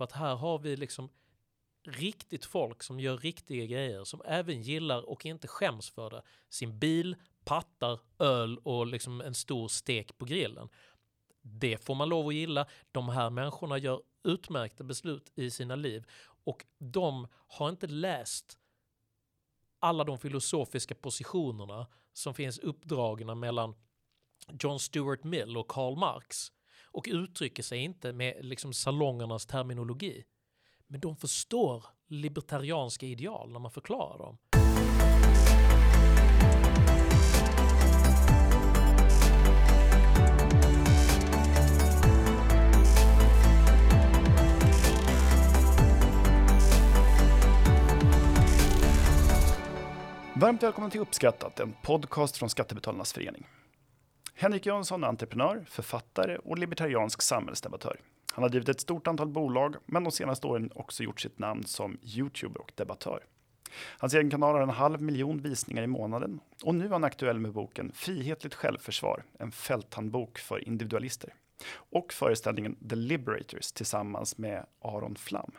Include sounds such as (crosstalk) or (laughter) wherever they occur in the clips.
För att här har vi liksom riktigt folk som gör riktiga grejer, som även gillar och inte skäms för det. Sin bil, pattar, öl och liksom en stor stek på grillen. Det får man lov att gilla. De här människorna gör utmärkta beslut i sina liv och de har inte läst alla de filosofiska positionerna som finns uppdragna mellan John Stuart Mill och Karl Marx och uttrycker sig inte med liksom salongernas terminologi. Men de förstår libertarianska ideal när man förklarar dem. Varmt välkomna till Uppskattat, en podcast från Skattebetalarnas förening. Henrik Jönsson är entreprenör, författare och libertariansk samhällsdebattör. Han har drivit ett stort antal bolag, men de senaste åren också gjort sitt namn som youtuber och debattör. Hans egen kanal har en halv miljon visningar i månaden och nu är han aktuell med boken Frihetligt självförsvar, en fälthandbok för individualister och föreställningen The Liberators tillsammans med Aron Flam.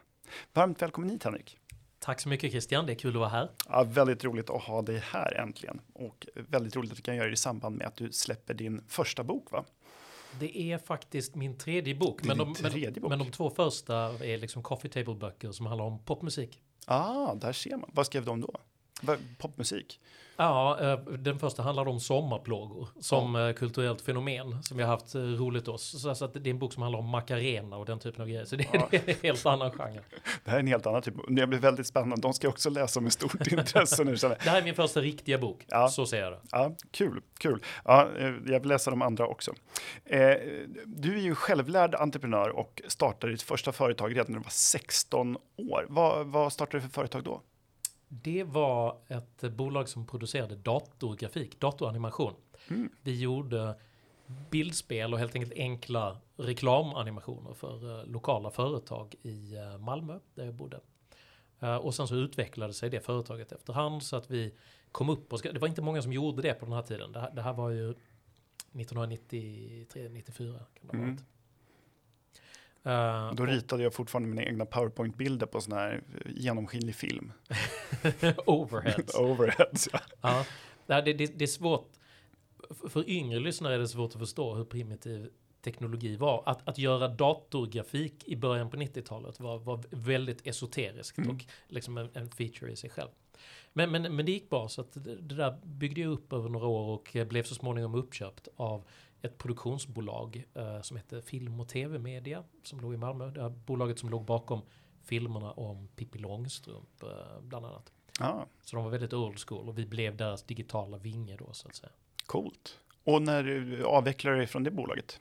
Varmt välkommen hit Henrik! Tack så mycket Christian, det är kul att vara här. Ja, väldigt roligt att ha dig här äntligen och väldigt roligt att vi kan göra det i samband med att du släpper din första bok va? Det är faktiskt min tredje bok, men de, tredje men, bok. men de två första är liksom coffee table böcker som handlar om popmusik. Ah, där ser man. Vad skrev de då? Popmusik? Ja, eh, den första handlar om sommarplågor som eh, kulturellt fenomen som vi har haft eh, roligt oss. Så att det är en bok som handlar om Macarena och den typen av grejer. Så det, Ja. det är en helt annan genre. (laughs) Det här är en helt annan typ. Det blir väldigt spännande. De ska jag också läsa med stort (laughs) intresse nu. Det här är min första riktiga bok, Ja. så ser jag det. Ja, kul, kul. Ja, jag vill läsa de andra också. Du är ju självlärd entreprenör och startade ditt första företag redan när du var 16 år. Vad, vad startade du för företag då? Det var ett bolag som producerade datorgrafik, datoranimation. Mm. Vi gjorde bildspel och helt enkelt enkla reklamanimationer för eh, lokala företag i eh, Malmö där jag bodde. Eh, och sen så utvecklade sig det företaget efterhand så att vi kom upp och det var inte många som gjorde det på den här tiden. Det här, det här var ju 1993, 94 kan det ha Mm. Eh, Då ritade jag fortfarande mina egna powerpoint-bilder på sån här genomskinlig film. (laughs) overheads. (laughs) Overheads, ja. Ja, det, det, det är svårt. För- yngre lyssnare är det svårt att förstå hur primitiv teknologi var. Att, att göra datorgrafik i början på 90-talet var, var väldigt esoteriskt Mm. och liksom en, en feature i sig själv. Men, men, men det gick bra, så att det, det där byggde jag upp över några år och blev så småningom uppköpt av ett produktionsbolag eh, som hette Film och TV-media som låg i Malmö. Det här bolaget som låg bakom filmerna om Pippi Långstrump eh, bland annat. ja. Så de var väldigt old school och vi blev deras digitala vinge då så att säga. Coolt. Och när du avvecklade dig från det bolaget?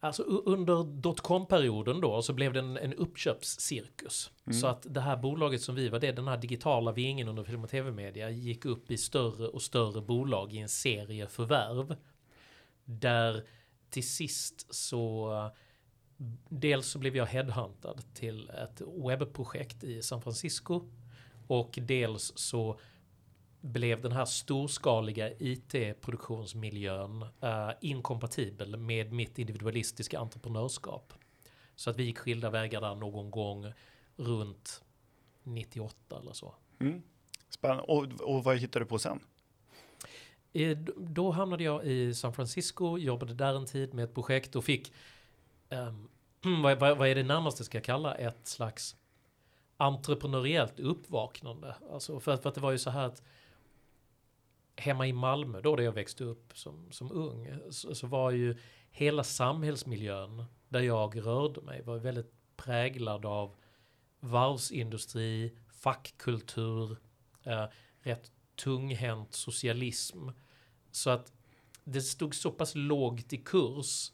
Alltså under dotcom-perioden då så blev det en, en uppköpscirkus. Mm. Så att det här bolaget som vi var, det den här digitala vingen under film och tv-media gick upp i större och större bolag i en serie förvärv. Där till sist så dels så blev jag headhuntad till ett webbprojekt i San Francisco och dels så blev den här storskaliga IT-produktionsmiljön uh, eh, inkompatibel med mitt individualistiska entreprenörskap. Så att vi gick skilda vägar där någon gång runt 98 eller så. Mm. Spännande. Och, och vad hittade du på sen? Då hamnade jag i San Francisco, jobbade där en tid med ett projekt och fick, um, (clears throat) vad, vad, vad är det närmaste ska jag kalla ett slags entreprenöriellt uppvaknande. Alltså för, att- för att det var ju så här att hemma i Malmö då där jag växte upp som, som ung så, så var ju hela samhällsmiljön där jag rörde mig var väldigt präglad av varvsindustri, fackkultur, eh, rätt tunghänt socialism. Så att det stod så pass lågt i kurs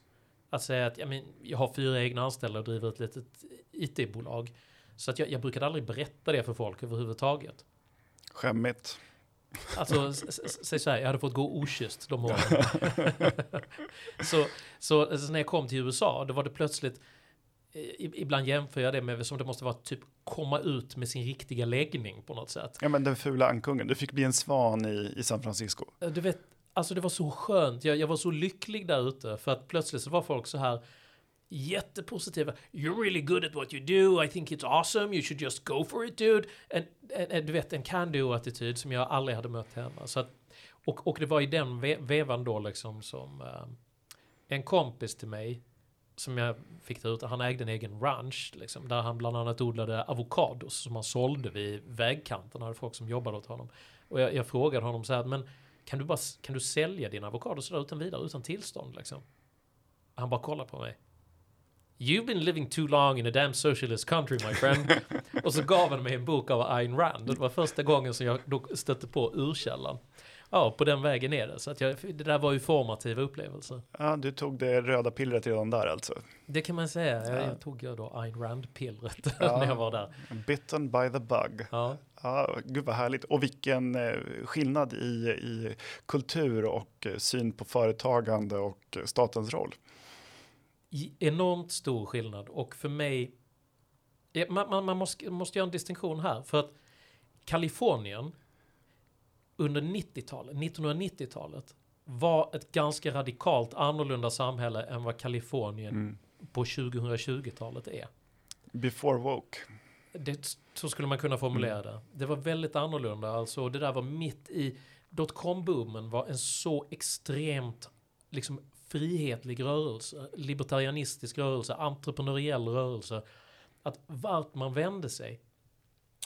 att säga att ja, men, jag har fyra egna anställda och driver ett litet IT-bolag. Så att jag, jag brukade aldrig berätta det för folk överhuvudtaget. Skämmigt. Alltså, säg så här, jag hade fått gå okysst de åren. (laughs) (laughs) så, så, så när jag kom till USA, då var det plötsligt, ibland jämför jag det med som det måste vara typ komma ut med sin riktiga läggning på något sätt. Ja, men den fula ankungen. Du fick bli en svan i, i San Francisco. Du vet, alltså det var så skönt. Jag, jag var så lycklig där ute för att plötsligt så var folk så här. jättepositiva. You're really good at what you do. I think it's awesome. You should just go for it dude. En, en, en, du vet en can-do-attityd som jag aldrig hade mött hemma. Så att, och, och det var i den ve vevan då liksom som eh, en kompis till mig som jag fick ta ut, han ägde en egen ranch liksom, där han bland annat odlade avokados som han sålde vid vägkanten. Hade folk som jobbade åt honom. Och jag, jag frågade honom så här, men kan du, bara, kan du sälja dina avokados sådär utan vidare, utan tillstånd liksom? Han bara kollade på mig. You've been living too long in a damn socialist country my friend. (laughs) och så gav han mig en bok av Ayn Rand. Det var första gången som jag stötte på urkällan. Ja, på den vägen är det. Så att jag, det där var ju formativa upplevelser. Ja, du tog det röda pillret redan där alltså? Det kan man säga. Jag, jag tog ju då Ayn Rand-pillret (laughs) Ja. när jag var där. Bitten by the bug. Ja. Ja, gud vad härligt. Och vilken eh, skillnad i, i kultur och eh, syn på företagande och eh, statens roll. Enormt stor skillnad. Och för mig... Man, man, man måste, måste göra en distinktion här. För att Kalifornien under 90-talet, 1990-talet var ett ganska radikalt annorlunda samhälle än vad Kalifornien Mm. på 2020-talet är. Before woke. Det, så skulle man kunna formulera det. Det var väldigt annorlunda. Alltså, det där var mitt i... Dotcom-boomen var en så extremt liksom, frihetlig rörelse, libertarianistisk rörelse, entreprenöriell rörelse. Att vart man vände sig,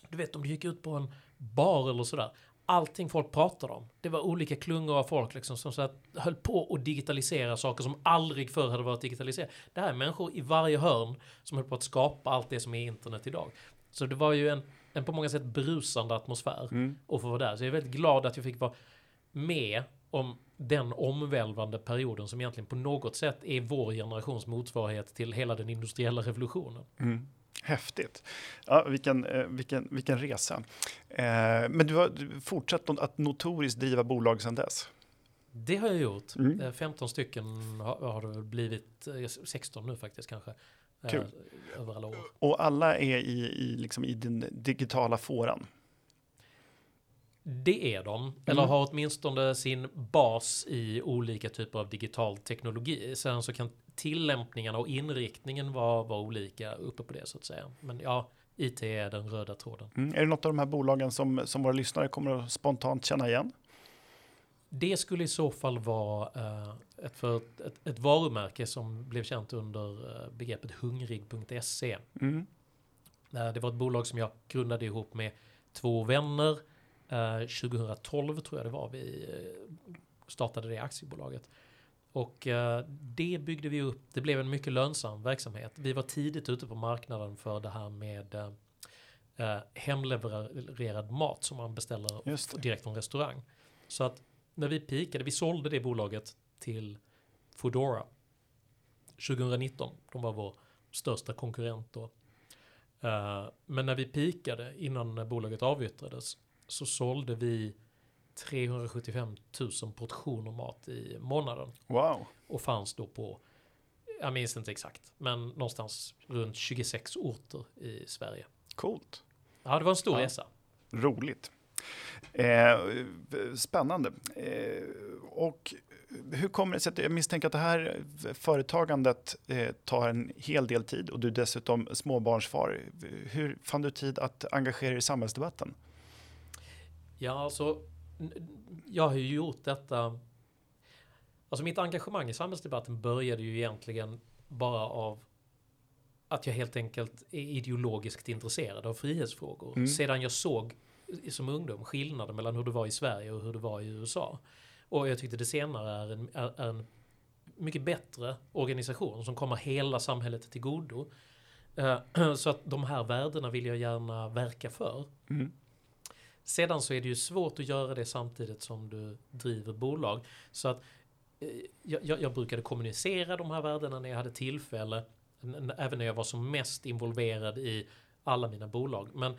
du vet om du gick ut på en bar eller sådär, allting folk pratade om, det var olika klungor av folk liksom, som så att, höll på att digitalisera saker som aldrig förr hade varit digitaliserat. Det här är människor i varje hörn som höll på att skapa allt det som är internet idag. Så det var ju en, en på många sätt brusande atmosfär Mm. att få vara där. Så jag är väldigt glad att jag fick vara med om den omvälvande perioden som egentligen på något sätt är vår generations motsvarighet till hela den industriella revolutionen. Mm. Häftigt. Ja, vilken, eh, vilken, vilken resa. Eh, men du har fortsatt att notoriskt driva bolag sedan dess. Det har jag gjort. Mm. Eh, 15 stycken har, det blivit, eh, 16 nu faktiskt kanske. eh, Kul. Över alla år. Och alla är i, i, liksom i den digitala fåran. Det är de, eller Mm. har åtminstone sin bas i olika typer av digital teknologi. Sen så kan tillämpningarna och inriktningen vara, vara olika uppe på det så att säga. Men ja, IT är den röda tråden. Mm. Är det något av de här bolagen som, som våra lyssnare kommer att spontant känna igen? Det skulle i så fall vara eh, ett, för ett, ett, ett varumärke som blev känt under eh, begreppet hungrig.se. Mm. Eh, det var ett bolag som jag grundade ihop med två vänner. Eh, 2012 tror jag det var vi eh, startade det aktiebolaget. Och eh, det byggde vi upp. Det blev en mycket lönsam verksamhet. Vi var tidigt ute på marknaden för det här med eh, eh, hemlevererad mat som man beställer direkt från restaurang. Så att när vi pikade, vi sålde det bolaget till Foodora 2019. De var vår största konkurrent då. Eh, men när vi pikade innan bolaget avyttrades så sålde vi 375 000 portioner mat i månaden Wow. och fanns då på, jag minns inte exakt, men någonstans runt 26 orter i Sverige. Coolt. Ja, det var en stor Ja. resa. Roligt. Eh, spännande. Eh, och hur kommer det sig att jag misstänker att det här företagandet eh, tar en hel del tid och du är dessutom småbarnsfar. Hur fann du tid att engagera dig i samhällsdebatten? Ja, alltså, jag har ju gjort detta. Alltså mitt engagemang i samhällsdebatten började ju egentligen bara av att jag helt enkelt är ideologiskt intresserad av frihetsfrågor. Mm. Sedan jag såg i- som ungdom skillnaden mellan hur det var i Sverige och hur det var i USA. Och jag tyckte det senare är en, är, är en mycket bättre organisation som kommer hela samhället till godo. Eh, (clears throat) Så att de här värdena vill jag gärna verka för. Mm. Sedan så är det ju svårt att göra det samtidigt som du driver bolag. Så att eh, jag, jag, jag brukade kommunicera de här värdena när jag hade tillfälle. Även när jag var som mest involverad i alla mina bolag. Men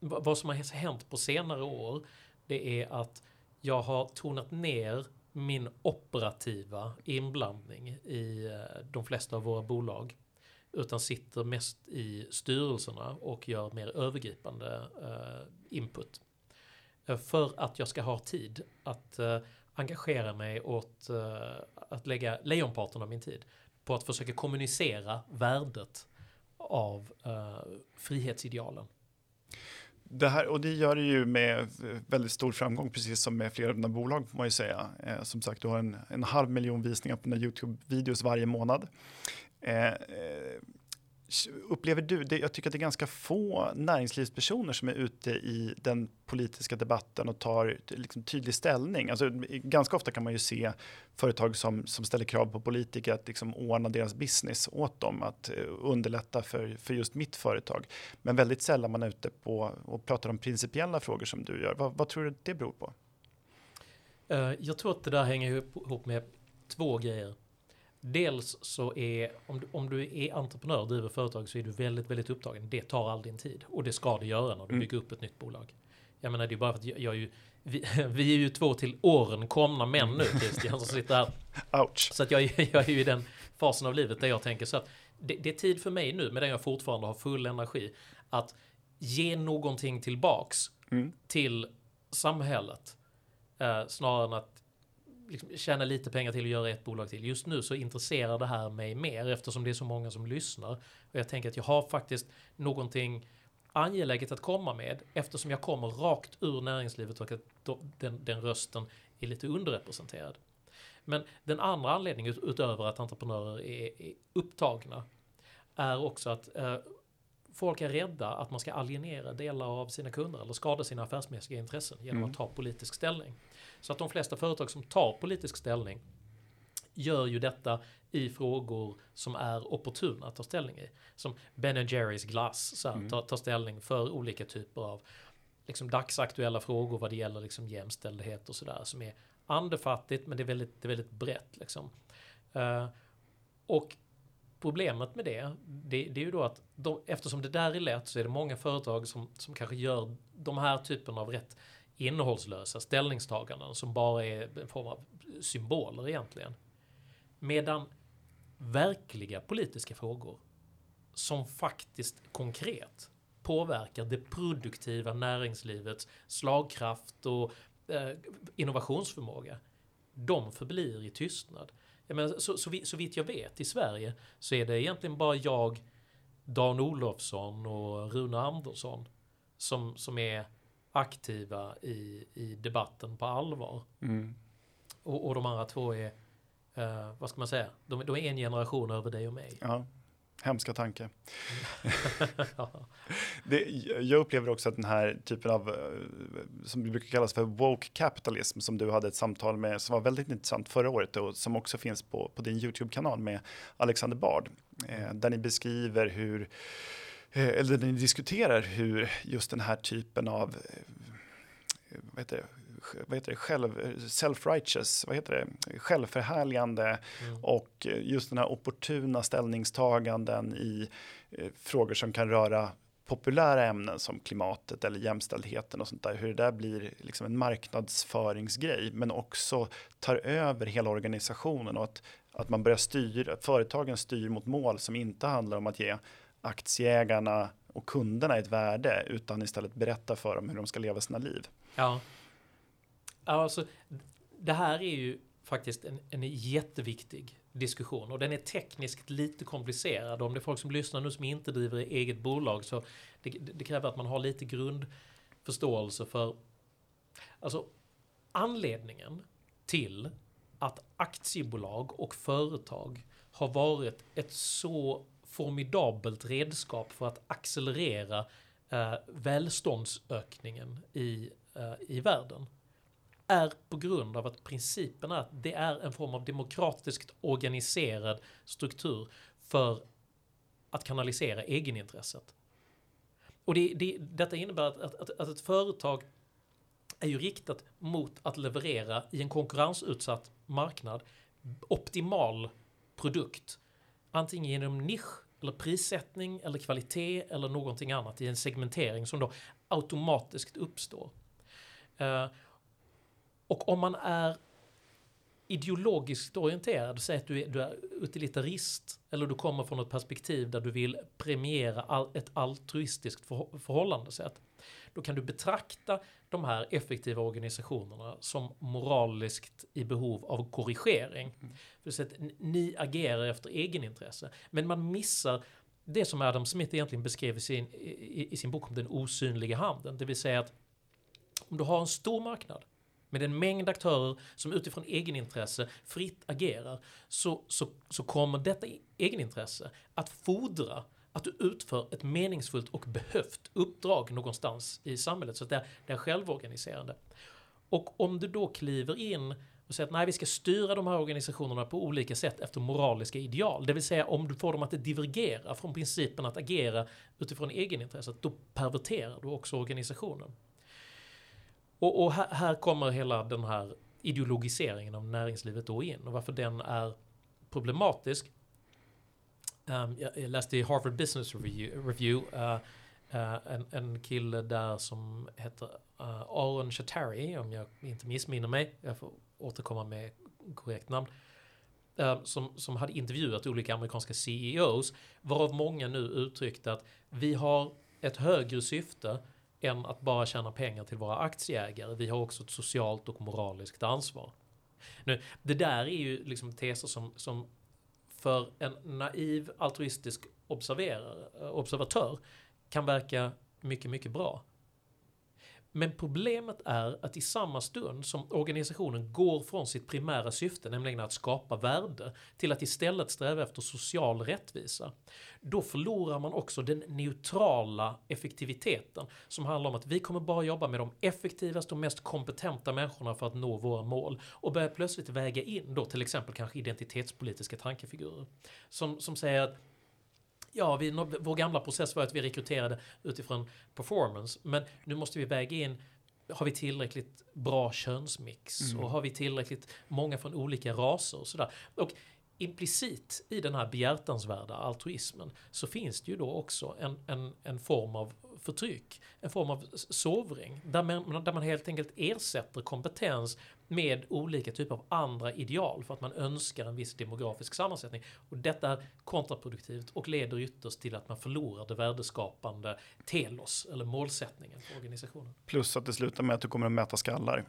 vad som har hänt på senare år det är att jag har tonat ner min operativa inblandning i eh, de flesta av våra bolag. Utan sitter mest i styrelserna och gör mer övergripande eh, input. Eh, för att jag ska ha tid att eh, engagera mig åt eh, att lägga lejonparten av min tid på att försöka kommunicera värdet av eh, frihetsidealen. Det här, och det gör det ju med eh, väldigt stor framgång, precis som med flera av dina bolag får man ju säga. Eh, som sagt, du har en, en halv miljon visningar på dina YouTube-videos varje månad. Eh, eh Upplever du, det, jag tycker att det är ganska få näringslivspersoner som är ute i den politiska debatten och tar liksom tydlig ställning. Alltså, ganska ofta kan man ju se företag som, som ställer krav på politiker att liksom ordna deras business åt dem, att uh, underlätta för, för just mitt företag. Men väldigt sällan man är ute på och pratar om principiella frågor som du gör. Vad, vad tror du det beror på? Uh, jag tror att det där hänger ihop med två grejer. Dels så är, om du, om du är entreprenör och driver företag så är du väldigt, väldigt upptagen. Det tar all din tid. Och det ska det göra när du mm. bygger upp ett nytt bolag. Jag menar, det är bara för att jag, jag är ju, vi, (laughs) vi, är ju två till åren komna män nu, Christian, som sitter här. Ouch. Så att jag, (laughs) jag är ju i den fasen av livet där jag tänker så att det, det är tid för mig nu, medan jag fortfarande har full energi, att ge någonting tillbaks mm. till samhället. Eh, snarare än att liksom tjäna lite pengar till att göra ett bolag till. Just nu så intresserar det här mig mer eftersom det är så många som lyssnar. Och jag tänker att jag har faktiskt någonting angeläget att komma med eftersom jag kommer rakt ur näringslivet och att den, den rösten är lite underrepresenterad. Men den andra anledningen utöver att entreprenörer är, är upptagna är också att eh, folk är rädda att man ska alienera delar av sina kunder eller skada sina affärsmässiga intressen genom mm. att ta politisk ställning. Så att de flesta företag som tar politisk ställning gör ju detta i frågor som är opportuna att ta ställning i. Som Ben Jerrys glass, så här, mm. tar ta ställning för olika typer av liksom, dagsaktuella frågor vad det gäller liksom, jämställdhet och sådär. Som är andefattigt men det är väldigt, det är väldigt brett. Liksom. Uh, och problemet med det, det, det är ju då att de, eftersom det där är lätt så är det många företag som, som kanske gör de här typen av rätt innehållslösa ställningstaganden som bara är en form av symboler egentligen. Medan verkliga politiska frågor som faktiskt konkret påverkar det produktiva näringslivets slagkraft och eh, innovationsförmåga. De förblir i tystnad. Jag menar, så, så, så vitt jag vet i Sverige så är det egentligen bara jag, Dan Olofsson och Rune Andersson som, som är aktiva i, i debatten på allvar. Mm. Och, och de andra två är, uh, vad ska man säga, de, de, är en generation över dig och mig. Ja, hemska tanke. (laughs) det, jag upplever också att den här typen av, eh, som brukar kallas för woke capitalism, som du hade ett samtal med, som var väldigt intressant förra året och som också finns på, på din YouTube-kanal med Alexander Bard, eh, där ni beskriver hur Eh, eller när ni diskuterar hur just den här typen av eh, vad heter det, vad heter det, själv, self-righteous, vad heter det, självförhärligande mm. och just den här opportuna ställningstaganden i eh, frågor som kan röra populära ämnen som klimatet eller jämställdheten och sånt där, hur det där blir liksom en marknadsföringsgrej, men också tar över hela organisationen och att, att man börjar styra, företagen styr mot mål som inte handlar om att ge aktieägarna och kunderna ett värde utan istället berätta för dem hur de ska leva sina liv. Ja, alltså det här är ju faktiskt en, en jätteviktig diskussion och den är tekniskt lite komplicerad. Om det är folk som lyssnar nu som inte driver eget bolag så det, det kräver att man har lite grundförståelse för alltså anledningen till att aktiebolag och företag har varit ett så formidabelt redskap för att accelerera eh, välståndsökningen i, eh, i världen är på grund av att principen är att det är en form av demokratiskt organiserad struktur för att kanalisera egenintresset. Och det, det, detta innebär att, att, att, att ett företag är ju riktat mot att leverera i en konkurrensutsatt marknad optimal produkt. Antingen genom nisch eller prissättning eller kvalitet eller någonting annat i en segmentering som då automatiskt uppstår. Eh, och om man är ideologiskt orienterad, säg att du är, du är utilitarist eller du kommer från ett perspektiv där du vill premiera all, ett altruistiskt för, förhållandesätt. Då kan du betrakta de här effektiva organisationerna som moraliskt i behov av korrigering. Mm. För så att ni agerar efter egenintresse. Men man missar det som Adam Smith egentligen beskrev i sin, i, i sin bok om den osynliga handeln. Det vill säga att om du har en stor marknad med en mängd aktörer som utifrån egenintresse fritt agerar så, så, så kommer detta egenintresse att fordra att du utför ett meningsfullt och behövt uppdrag någonstans i samhället. Så att det är, det är självorganiserande. Och om du då kliver in och säger att nej, vi ska styra de här organisationerna på olika sätt efter moraliska ideal. Det vill säga om du får dem att divergera från principen att agera utifrån egenintresset, då perverterar du också organisationen. Och, och här, här, kommer hela den här ideologiseringen av näringslivet då in och varför den är problematisk. Um, jag, jag, läste i Harvard Business Review, Review uh, uh, en, en kille där som heter uh, Aron Shatari, om jag inte missminner mig. Jag får återkomma med korrekt namn. Ehm, som, som hade intervjuat olika amerikanska CEOs, varav många nu uttryckte att vi har ett högre syfte än att bara tjäna pengar till våra aktieägare. Vi har också ett socialt och moraliskt ansvar. Nu, det där är ju liksom teser som, som för en naiv altruistisk eh, observatör kan verka mycket, mycket bra. Men problemet är att i samma stund som organisationen går från sitt primära syfte, nämligen att skapa värde, till att istället sträva efter social rättvisa, då förlorar man också den neutrala effektiviteten som handlar om att vi kommer bara jobba med de effektivaste och mest kompetenta människorna för att nå våra mål och börjar plötsligt väga in då till exempel kanske identitetspolitiska tankefigurer som, som säger att ja, vi, vår gamla process var att vi rekryterade utifrån performance, men nu måste vi väga in har vi tillräckligt bra könsmix mm. och har vi tillräckligt många från olika raser och sådär. Och implicit i den här behjärtansvärda altruismen så finns det ju då också en, en, en form av förtryck, en form av sovring, där man, där man helt enkelt ersätter kompetens med olika typer av andra ideal för att man önskar en viss demografisk sammansättning. Och detta är kontraproduktivt och leder ytterst till att man förlorar det värdeskapande telos, eller målsättningen för organisationen. Plus att det slutar med att du kommer att mäta skallar.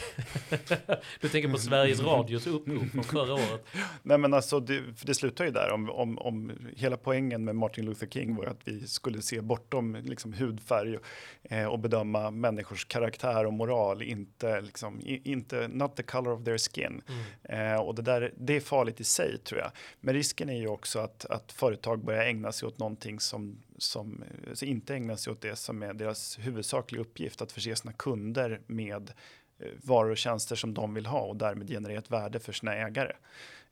(laughs) du tänker på Sveriges Radios upprop från förra året? (laughs) Nej, men alltså det, det slutar ju där. Om, om, om hela poängen med Martin Luther King var att vi skulle se bortom liksom, hudfärg och, eh, och bedöma människors karaktär och moral, inte, liksom, inte not the color of their skin. Mm. Eh, och det, där, det är farligt i sig tror jag. Men risken är ju också att, att företag börjar ägna sig åt någonting som som alltså inte ägnar sig åt det som är deras huvudsakliga uppgift, att förse sina kunder med varor och tjänster som de vill ha och därmed generera ett värde för sina ägare.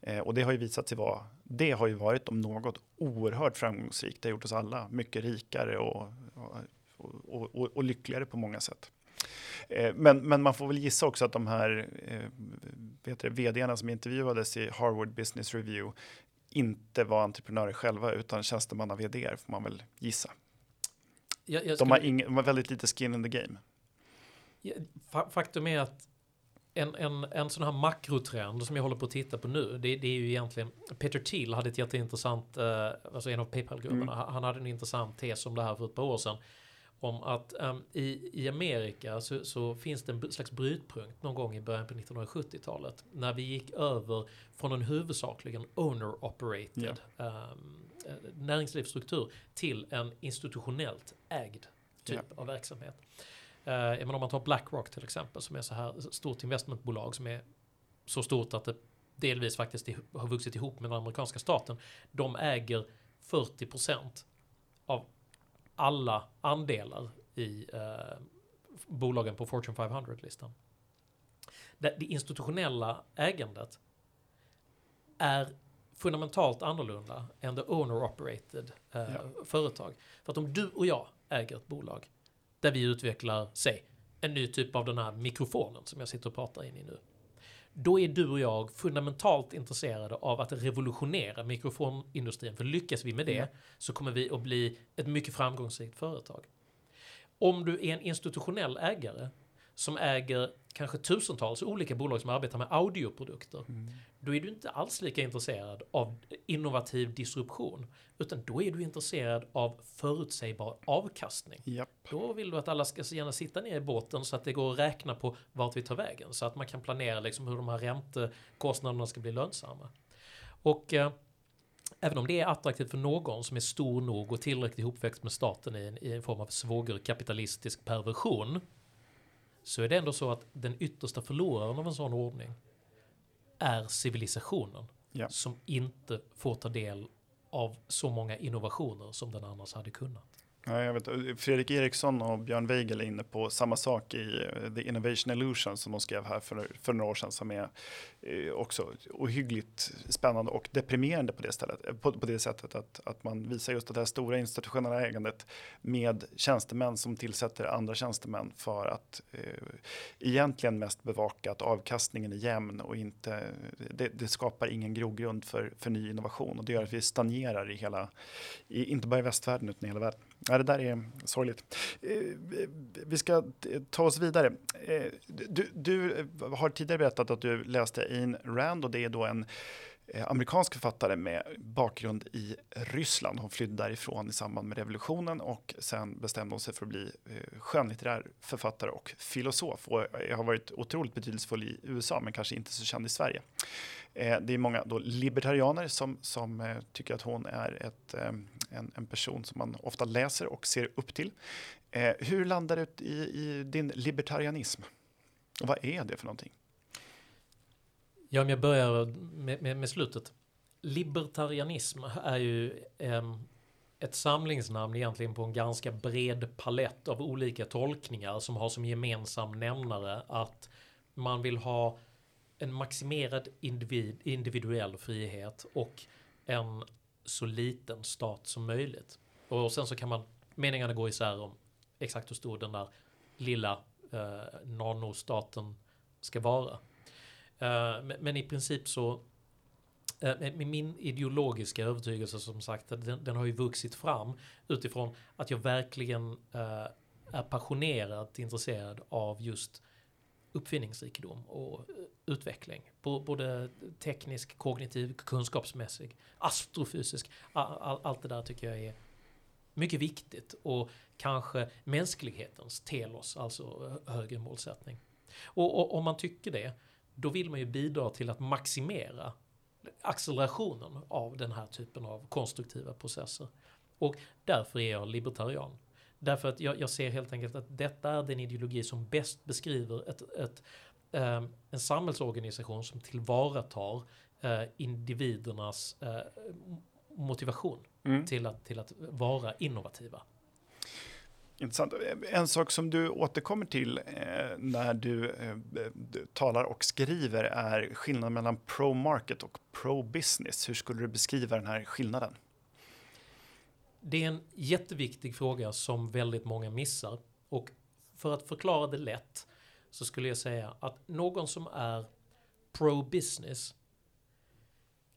Eh, och det har ju visat sig vara, det har ju varit om något oerhört framgångsrikt. Det har gjort oss alla mycket rikare och, och, och, och lyckligare på många sätt. Eh, men, men, man får väl gissa också att de här eh, vet det, vdarna som intervjuades i Harvard Business Review inte var entreprenörer själva utan tjänstemanna vd får man väl gissa. Jag, jag skulle... de, har ing, de har väldigt lite skin in the game. Faktum är att en, en, en sån här makrotrend som jag håller på att titta på nu, det, det är ju egentligen, Peter Thiel hade ett jätteintressant, eh, alltså en av Paypal-grupperna, mm. han hade en intressant tes om det här för ett par år sedan. Om att um, i, i Amerika så, så, finns det en slags brytpunkt någon gång i början på 1970-talet. När vi gick över från en huvudsakligen owner-operated yeah. um, näringslivsstruktur till en institutionellt ägd typ yeah. av verksamhet. Eh, men om man tar Blackrock till exempel som är så här stort investmentbolag som är så stort att det delvis faktiskt har vuxit ihop med den amerikanska staten. De äger 40% av alla andelar i eh, bolagen på Fortune 500-listan. Det, det, institutionella ägandet är fundamentalt annorlunda än det owner-operated eh, ja. företag. För att om du och jag äger ett bolag där vi utvecklar, säg, en ny typ av den här mikrofonen som jag sitter och pratar in i nu. Då är du och jag fundamentalt intresserade av att revolutionera mikrofonindustrin. För lyckas vi med det mm. så kommer vi att bli ett mycket framgångsrikt företag. Om du är en institutionell ägare som äger kanske tusentals olika bolag som arbetar med audioprodukter. Mm. Då är du inte alls lika intresserad av innovativ disruption. Utan då är du intresserad av förutsägbar avkastning. Japp. Då vill du att alla ska gärna sitta ner i båten så att det går att räkna på vart vi tar vägen. Så att man kan planera liksom hur de här räntekostnaderna ska bli lönsamma. Och eh, även om det är attraktivt för någon som är stor nog och tillräckligt ihopväxt med staten i en, i en form av svågerkapitalistisk perversion. Så är det ändå så att den yttersta förloraren av en sån ordning är civilisationen. Ja. Som inte får ta del av så många innovationer som den annars hade kunnat. Ja, jag vet, Fredrik Eriksson och Björn Weigel är inne på samma sak i eh, The Innovation Illusion som de skrev här för, för några år sedan som är eh, också ohyggligt spännande och deprimerande på det, stället, eh, på, på det sättet att, att man visar just det här stora institutionella ägandet med tjänstemän som tillsätter andra tjänstemän för att eh, egentligen mest bevaka att avkastningen är jämn och inte det, det skapar ingen grogrund för, för ny innovation och det gör att vi stagnerar i hela, i, inte bara i västvärlden utan i hela världen. Ja, det där är sorgligt. Eh, vi ska ta oss vidare. Eh, du, du har tidigare berättat att du läste Ayn Rand och det är då en eh, amerikansk författare med bakgrund i Ryssland. Hon flydde därifrån i samband med revolutionen och sen bestämde hon sig för att bli skönlitterär författare och filosof och har varit otroligt betydelsefull i USA men kanske inte så känd i Sverige. Eh, Det är många då libertarianer som, som eh, tycker att hon är ett, eh, en, en person som man ofta läser och ser upp till. Eh, Hur landar du i, i din libertarianism? Och vad är det för någonting? Ja, om jag börjar med, med, med slutet. Libertarianism är ju eh, ett samlingsnamn egentligen på en ganska bred palett av olika tolkningar som har som gemensam nämnare att man vill ha en maximerad individ, individuell frihet och en så liten stat som möjligt. Och sen så kan man, meningarna går isär om exakt hur stor den där lilla eh, nanostaten ska vara. Eh, men, men i princip så eh, med min ideologiska övertygelse som sagt, den, den har ju vuxit fram utifrån att jag verkligen eh, är passionerat intresserad av just uppfinningsrikedom och eh, utveckling. Både teknisk, kognitiv, kunskapsmässig, astrofysisk. Allt det där tycker jag är mycket viktigt och kanske mänsklighetens telos, alltså eh, högre målsättning. Och om man tycker det, då vill man ju bidra till att maximera accelerationen av den här typen av konstruktiva processer. Och därför är jag libertarian. Därför att jag, jag ser helt enkelt att detta är den ideologi som bäst beskriver ett, ett, eh, en samhällsorganisation som tillvaratar eh, individernas eh, motivation Mm. till, att, till att vara innovativa. Intressant. En sak som du återkommer till eh, när du, eh, du talar och skriver är skillnaden mellan pro-market och pro-business. Hur skulle du beskriva den här skillnaden? Det är en jätteviktig fråga som väldigt många missar. Och för att förklara det lätt så skulle jag säga att någon som är pro-business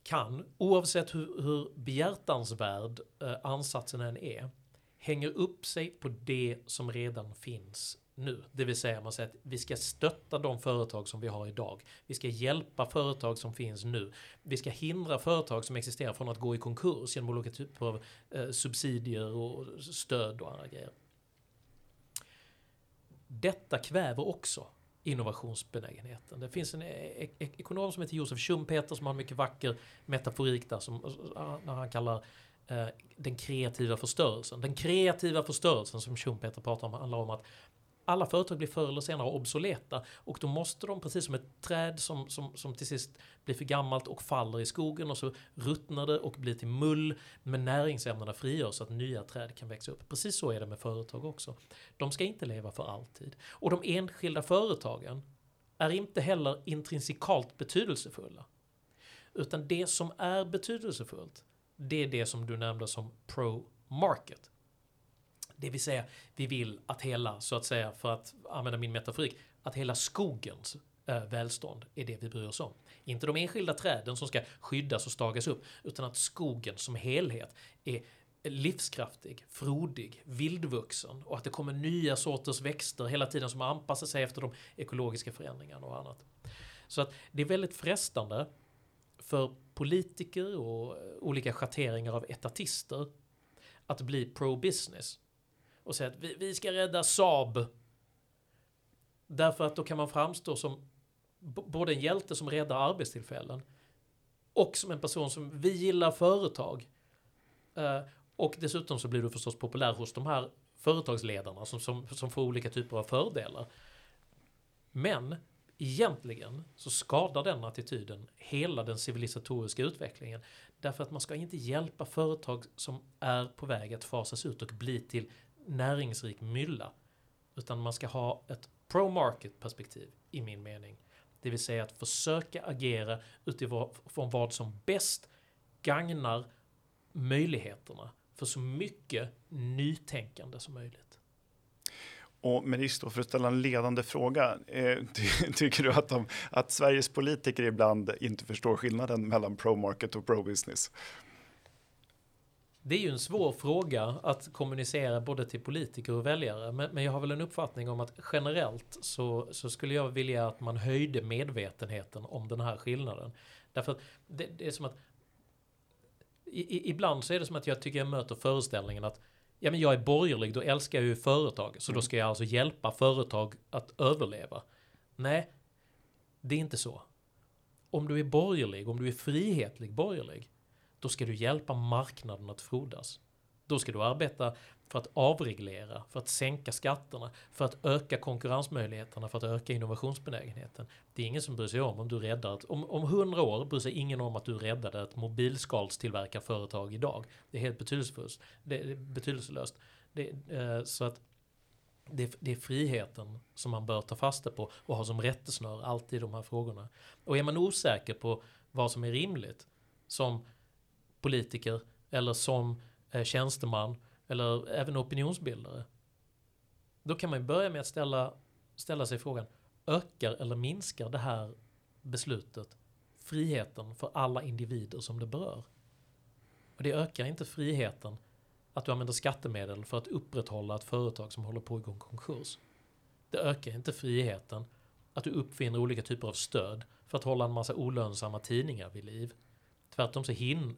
kan, oavsett hur, hur behjärtansvärd eh, ansatsen än är, hänger upp sig på det som redan finns nu. Det vill säga man säger att vi ska stötta de företag som vi har idag. Vi ska hjälpa företag som finns nu. Vi ska hindra företag som existerar från att gå i konkurs genom olika typer av eh, subsidier och stöd och andra grejer. Detta kväver också innovationsbenägenheten. Det finns en e- e-, e- ekonom som heter Josef Schumpeter som har en mycket vacker metaforik där som, eh, när han kallar eh, den kreativa förstörelsen. Den kreativa förstörelsen som Schumpeter pratar om handlar om att alla företag blir förr eller senare obsoleta och då måste de, precis som ett träd som, som, som till sist blir för gammalt och faller i skogen och så ruttnar det och blir till mull, men näringsämnena frigörs så att nya träd kan växa upp. Precis så är det med företag också. De ska inte leva för alltid. Och de enskilda företagen är inte heller intrinsikalt betydelsefulla. Utan det som är betydelsefullt, det är det som du nämnde som pro-market. Det vill säga, vi vill att hela, så att säga, för att använda min metaforik, att hela skogens äh, välstånd är det vi bryr oss om. Inte de enskilda träden som ska skyddas och stagas upp, utan att skogen som helhet är livskraftig, frodig, vildvuxen och att det kommer nya sorters växter hela tiden som anpassar sig efter de ekologiska förändringarna och annat. Så att det är väldigt frestande för politiker och olika schatteringar av etatister att bli pro-business och säga att vi, vi ska rädda Saab. Därför att då kan man framstå som både en hjälte som räddar arbetstillfällen och som en person som vi gillar företag. Uh, och dessutom så blir du förstås populär hos de här företagsledarna som, som, som får olika typer av fördelar. Men egentligen så skadar den attityden hela den civilisatoriska utvecklingen. Därför att man ska inte hjälpa företag som är på väg att fasas ut och bli till näringsrik mylla. Utan man ska ha ett pro-market perspektiv i min mening. Det vill säga att försöka agera utifrån vad som bäst gagnar möjligheterna för så mycket nytänkande som möjligt. Och med risk för att ställa en ledande fråga, eh, (laughs) ty, tycker du att, de, att Sveriges politiker ibland inte förstår skillnaden mellan pro-market och pro-business? Det är ju en svår fråga att kommunicera både till politiker och väljare. Men, men jag har väl en uppfattning om att generellt så, så, skulle jag vilja att man höjde medvetenheten om den här skillnaden. Därför att det, det är som att i, ibland så är det som att jag tycker jag möter föreställningen att ja men jag är borgerlig, då älskar jag ju företag. Så då ska jag alltså hjälpa företag att överleva. Nej, det är inte så. Om du är borgerlig, om du är frihetlig borgerlig, då ska du hjälpa marknaden att frodas. Då ska du arbeta för att avreglera, för att sänka skatterna, för att öka konkurrensmöjligheterna, för att öka innovationsbenägenheten. Det är ingen som bryr sig om om du räddar ett, om, om hundra år bryr sig ingen om att du räddade ett mobilskalstillverkarföretag idag. Det är helt betydelselöst. Det är betydelselöst. Det, eh, så att det, det, är friheten som man bör ta fasta på och ha som rättesnöre alltid i de här frågorna. Och är man osäker på vad som är rimligt som politiker eller som eh, tjänsteman eller även opinionsbildare. Då kan man börja med att ställa, ställa sig frågan, ökar eller minskar det här beslutet friheten för alla individer som det berör? Och det ökar inte friheten att du använder skattemedel för att upprätthålla ett företag som håller på att gå i konkurs. Det ökar inte friheten att du uppfinner olika typer av stöd för att hålla en massa olönsamma tidningar vid liv. Tvärtom så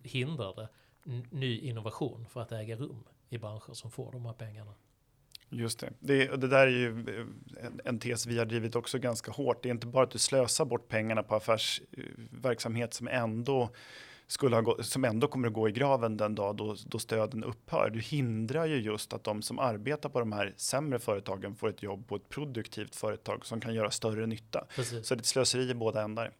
hindrar det ny innovation för att äga rum i branscher som får de här pengarna. Just det. Det, det där är ju eh, en, en tes vi har drivit också ganska hårt. Det är inte bara att du slösar bort pengarna på affärsverksamhet som ändå skulle ha gått, som ändå kommer att gå i graven den dag då, då stöden upphör. Du hindrar ju just att de som arbetar på de här sämre företagen får ett jobb på ett produktivt företag som kan göra större nytta. Precis. Så det är ett slöseri i båda ändar.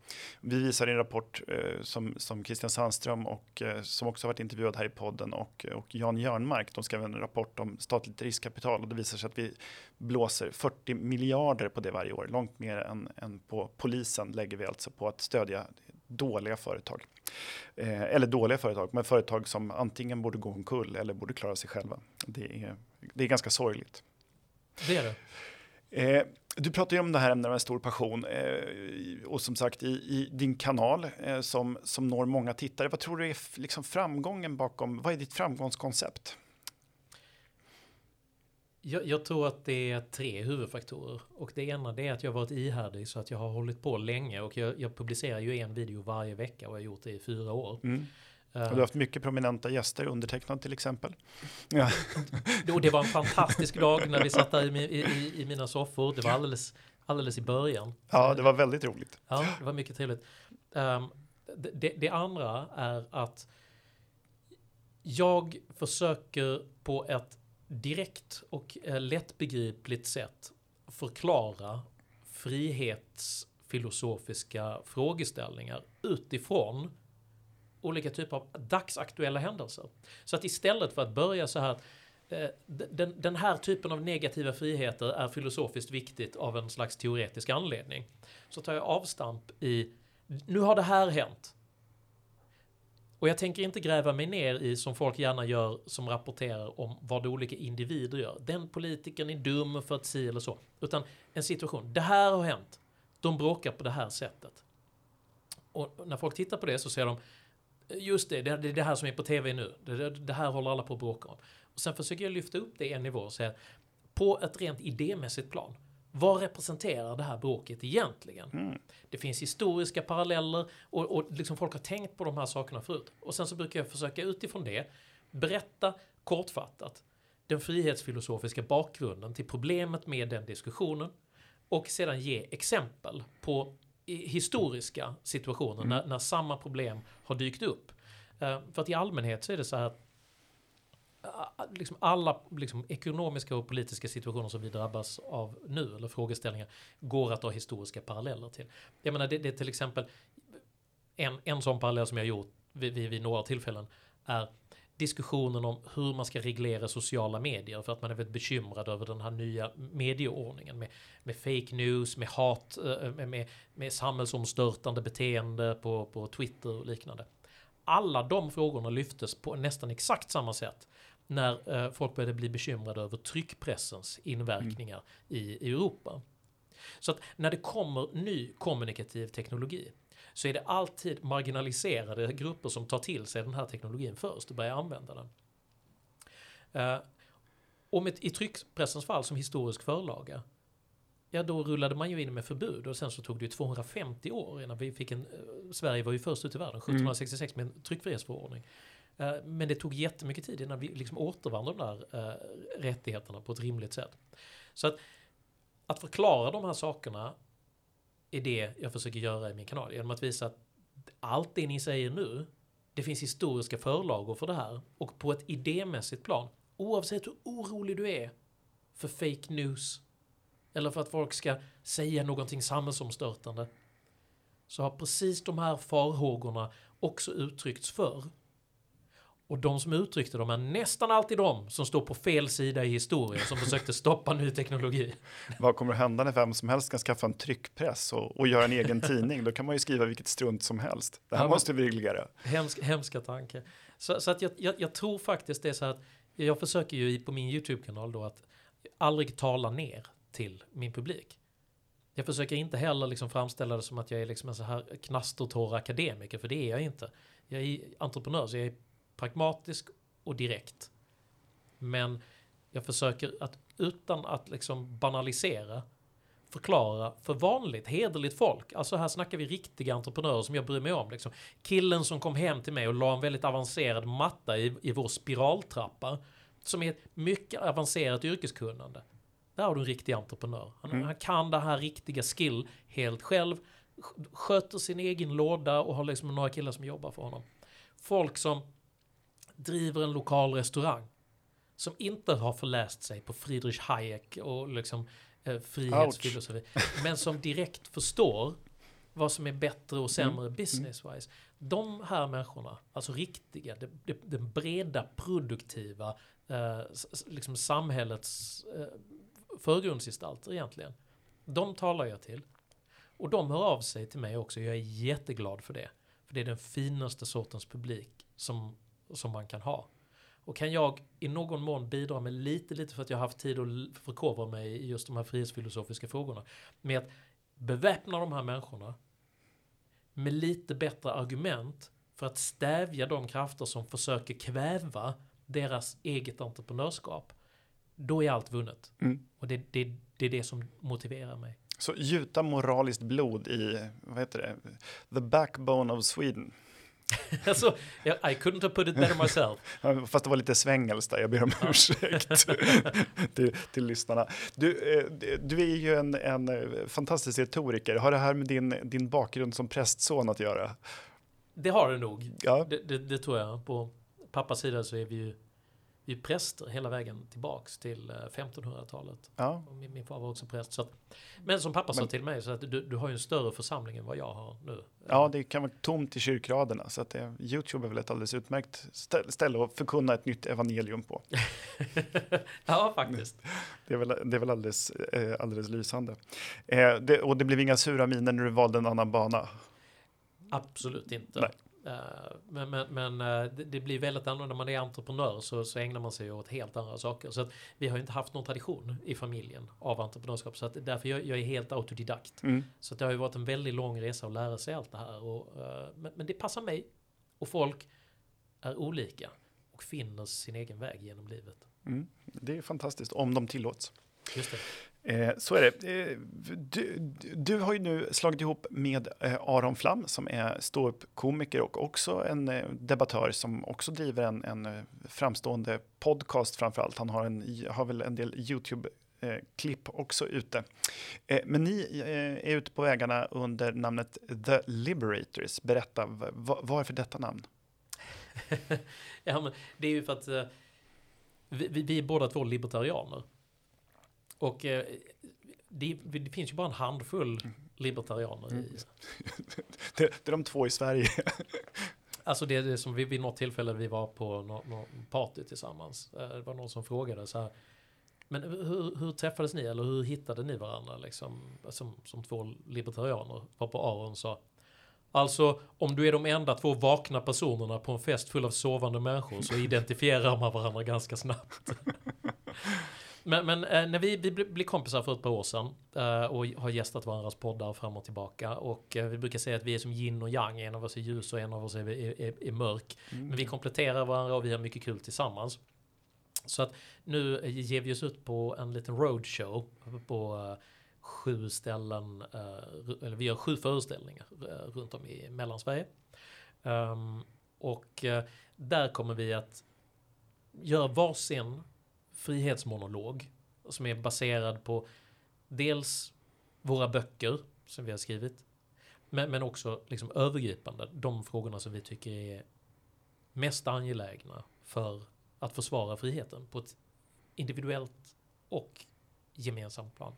Vi visar i en rapport eh, som, som Christian Sandström och eh, som också varit intervjuad här i podden och, och Jan Jörnmark, de skrev en rapport om statligt riskkapital och det visar sig att vi blåser 40 miljarder på det varje år, långt mer än, än på polisen lägger vi alltså på att stödja dåliga företag. Eh, eller dåliga företag, men företag som antingen borde gå omkull eller borde klara sig själva. Det är, det är ganska sorgligt. Det är det. Eh, du pratar ju om det här ämnet med stor passion eh, och som sagt i, i din kanal eh, som, som når många tittare. Vad tror du är liksom framgången bakom, vad är ditt framgångskoncept? Jag, jag, tror att det är tre huvudfaktorer. Och det ena det är att jag varit ihärdig så att jag har hållit på länge. Och jag, jag publicerar ju en video varje vecka och jag har gjort det i fyra år. Mm. Uh, du har haft mycket prominenta gäster, undertecknad till exempel. Ja. (laughs) Och det var en fantastisk dag när vi satt där i, i, i mina soffor. Det var alldeles, alldeles i början. Ja, det var väldigt roligt. Ja, det var mycket trevligt. Um, det, det andra är att jag försöker på ett direkt och eh, lättbegripligt sätt förklara frihetsfilosofiska frågeställningar utifrån olika typer av dagsaktuella händelser. Så att istället för att börja så här att eh, den, den här typen av negativa friheter är filosofiskt viktigt av en slags teoretisk anledning. Så tar jag avstamp i, nu har det här hänt. Och jag tänker inte gräva mig ner i, som folk gärna gör, som rapporterar om vad olika individer gör. Den politikern är dum för att si eller så. Utan en situation, det här har hänt. De bråkar på det här sättet. Och när folk tittar på det så ser de, Just det, det är det här som är på tv nu. Det, det, det här håller alla på att bråka om. Och sen försöker jag lyfta upp det en nivå och säga på ett rent idémässigt plan. Vad representerar det här bråket egentligen? Mm. Det finns historiska paralleller och, och liksom folk har tänkt på de här sakerna förut. Och sen så brukar jag försöka utifrån det berätta kortfattat den frihetsfilosofiska bakgrunden till problemet med den diskussionen och sedan ge exempel på historiska situationer Mm. när, när samma problem har dykt upp. Eh, för att i allmänhet så är det så här att liksom alla liksom, ekonomiska och politiska situationer som vi drabbas av nu, eller frågeställningar, går att ha historiska paralleller till. Jag menar, det, det är till exempel en, en sån parallell som jag har gjort vid, vid, vid några tillfällen är diskussionen om hur man ska reglera sociala medier för att man är väldigt bekymrad över den här nya medieordningen med, med fake news, med hat, eh, eh, med, med, med samhällsomstörtande beteende på, på Twitter och liknande. Alla de frågorna lyftes på nästan exakt samma sätt när eh, folk började bli bekymrade över tryckpressens inverkningar i Europa. Så att när det kommer ny kommunikativ teknologi så är det alltid marginaliserade grupper som tar till sig den här teknologin först och börjar använda den. Eh, och med, i tryckpressens fall som historisk förlaga, ja då rullade man ju in med förbud och sen så tog det ju 250 år innan vi fick en, eh, Sverige var ju först ut i världen, 1766 med en tryckfrihetsförordning. Eh, men det tog jättemycket tid innan vi liksom återvann de där eh, rättigheterna på ett rimligt sätt. Så att, att förklara de här sakerna är det jag försöker göra i min kanal. Genom att visa att allt det ni säger nu, det finns historiska förlagor för det här. Och på ett idémässigt plan, oavsett hur orolig du är för fake news eller för att folk ska säga någonting samhällsomstörtande så har precis de här farhågorna också uttryckts förr. Och de som uttryckte dem är nästan alltid de som står på fel sida i historien som försökte stoppa ny teknologi. (laughs) Vad kommer att hända när vem som helst kan skaffa en tryckpress och, och göra en egen tidning? Då kan man ju skriva vilket strunt som helst. Det här Ja, måste vi reglera. Hemsk, hemska tanke. Så, så att jag, jag, jag tror faktiskt det är så att jag försöker ju på min YouTube-kanal då att aldrig tala ner till min publik. Jag försöker inte heller liksom framställa det som att jag är liksom en så här knastertorr akademiker, för det är jag inte. Jag är entreprenör, så jag är pragmatisk och direkt. Men jag försöker att utan att liksom banalisera förklara för vanligt hederligt folk. Alltså här snackar vi riktiga entreprenörer som jag bryr mig om. Liksom. Killen som kom hem till mig och la en väldigt avancerad matta i, i vår spiraltrappa. Som är ett mycket avancerat yrkeskunnande. Där har du en riktig entreprenör. Han, Mm. han kan det här riktiga skill helt själv. sk- Sköter sin egen låda och har liksom några killar som jobbar för honom. Folk som driver en lokal restaurang. Som inte har förläst sig på Friedrich Hayek och liksom eh, frihetsfilosofi. Men som direkt förstår vad som är bättre och sämre business-wise. De här människorna, alltså riktiga, det, det, den breda, produktiva, eh, liksom samhällets eh, förgrundsgestalter egentligen. De talar jag till. Och de hör av sig till mig också. Jag är jätteglad för det. För det är den finaste sortens publik som, som man kan ha. Och kan jag i någon mån bidra med lite, lite för att jag har haft tid att förkovra mig i just de här frihetsfilosofiska frågorna. Med att beväpna de här människorna med lite bättre argument för att stävja de krafter som försöker kväva deras eget entreprenörskap. Då är allt vunnet. Mm. Och det, det, det är det som motiverar mig. Så gjuta moraliskt blod i, vad heter det, the backbone of Sweden. (laughs) alltså, I couldn't have put it better myself. (laughs) Fast det var lite svängels där, jag ber om ursäkt (laughs) till, till lyssnarna. Du, eh, du är ju en, en eh, fantastisk retoriker. Har det här med din, din bakgrund som prästson att göra? Det har det nog. Ja, Det, det, det tror jag. På pappas sida så är vi ju vi är präster hela vägen tillbaks till eh, 1500-talet. ja. Och Min, min far var också präst. Så att, men som pappa sa Men- till mig, så att du, du har ju en större församling än vad jag har nu. ja, det kan vara tomt i kyrkraderna. Så att det, Youtube är väl ett alldeles utmärkt stä- ställe att förkunna ett nytt evangelium på. (laughs) ja, faktiskt. Det är väl, det är väl alldeles, eh, alldeles lysande. Eh, det, och det blev inga sura miner när du valde en annan bana. Absolut inte. Nej. Eh, men men, men eh, det, blir väldigt annorlunda. När man är entreprenör så, så ägnar man sig åt helt andra saker. Så att vi har inte haft någon tradition i familjen av entreprenörskap. Så att därför jag, jag är helt autodidakt. Mm. Så att det har ju varit en väldigt lång resa att lära sig allt det här. Och, eh, men, men det passar mig. Och folk är olika och finner sin egen väg genom livet. Mm. Det är fantastiskt, om de tillåts. Just det. Eh, så är det. Eh, du, du, har ju nu slagit ihop med eh, Aron Flam som är ståuppkomiker och också en eh, debattör som också driver en, en eh, framstående podcast framför allt. Han har, en, har väl en del YouTube-klipp eh, också ute. Eh, men ni eh, är ute på vägarna under namnet The Liberators. Berätta, varför detta namn? (laughs) ja, men det är ju för att vi, vi är båda två libertarianer. Och eh, det, det, finns ju bara en handfull libertarianer mm. (laughs) det, det är de två i Sverige. (laughs) Alltså det är det som vi vid något tillfälle vi var på något no party tillsammans. Eh, det var någon som frågade så här. Men hur, hur träffades ni eller hur hittade ni varandra liksom, som, som två libertarianer? Var på Aron sa. Alltså om du är de enda två vakna personerna på en fest full av sovande människor så identifierar man varandra ganska snabbt. (laughs) Men, men eh, när vi, vi blev kompisar för ett par år sedan eh, och har gästat varandras poddar fram och tillbaka och eh, vi brukar säga att vi är som yin och yang, en av oss är ljus och en av oss är, är, är, är mörk. Mm. Men vi kompletterar varandra och vi har mycket kul tillsammans. Så att nu ger vi oss ut på en liten roadshow på uh, sju ställen, uh, eller vi gör sju föreställningar runt om i Mellansverige. Um, och där kommer vi att göra varsin frihetsmonolog som är baserad på dels våra böcker som vi har skrivit, men, men också liksom övergripande de frågorna som vi tycker är mest angelägna för att försvara friheten på ett individuellt och gemensamt plan.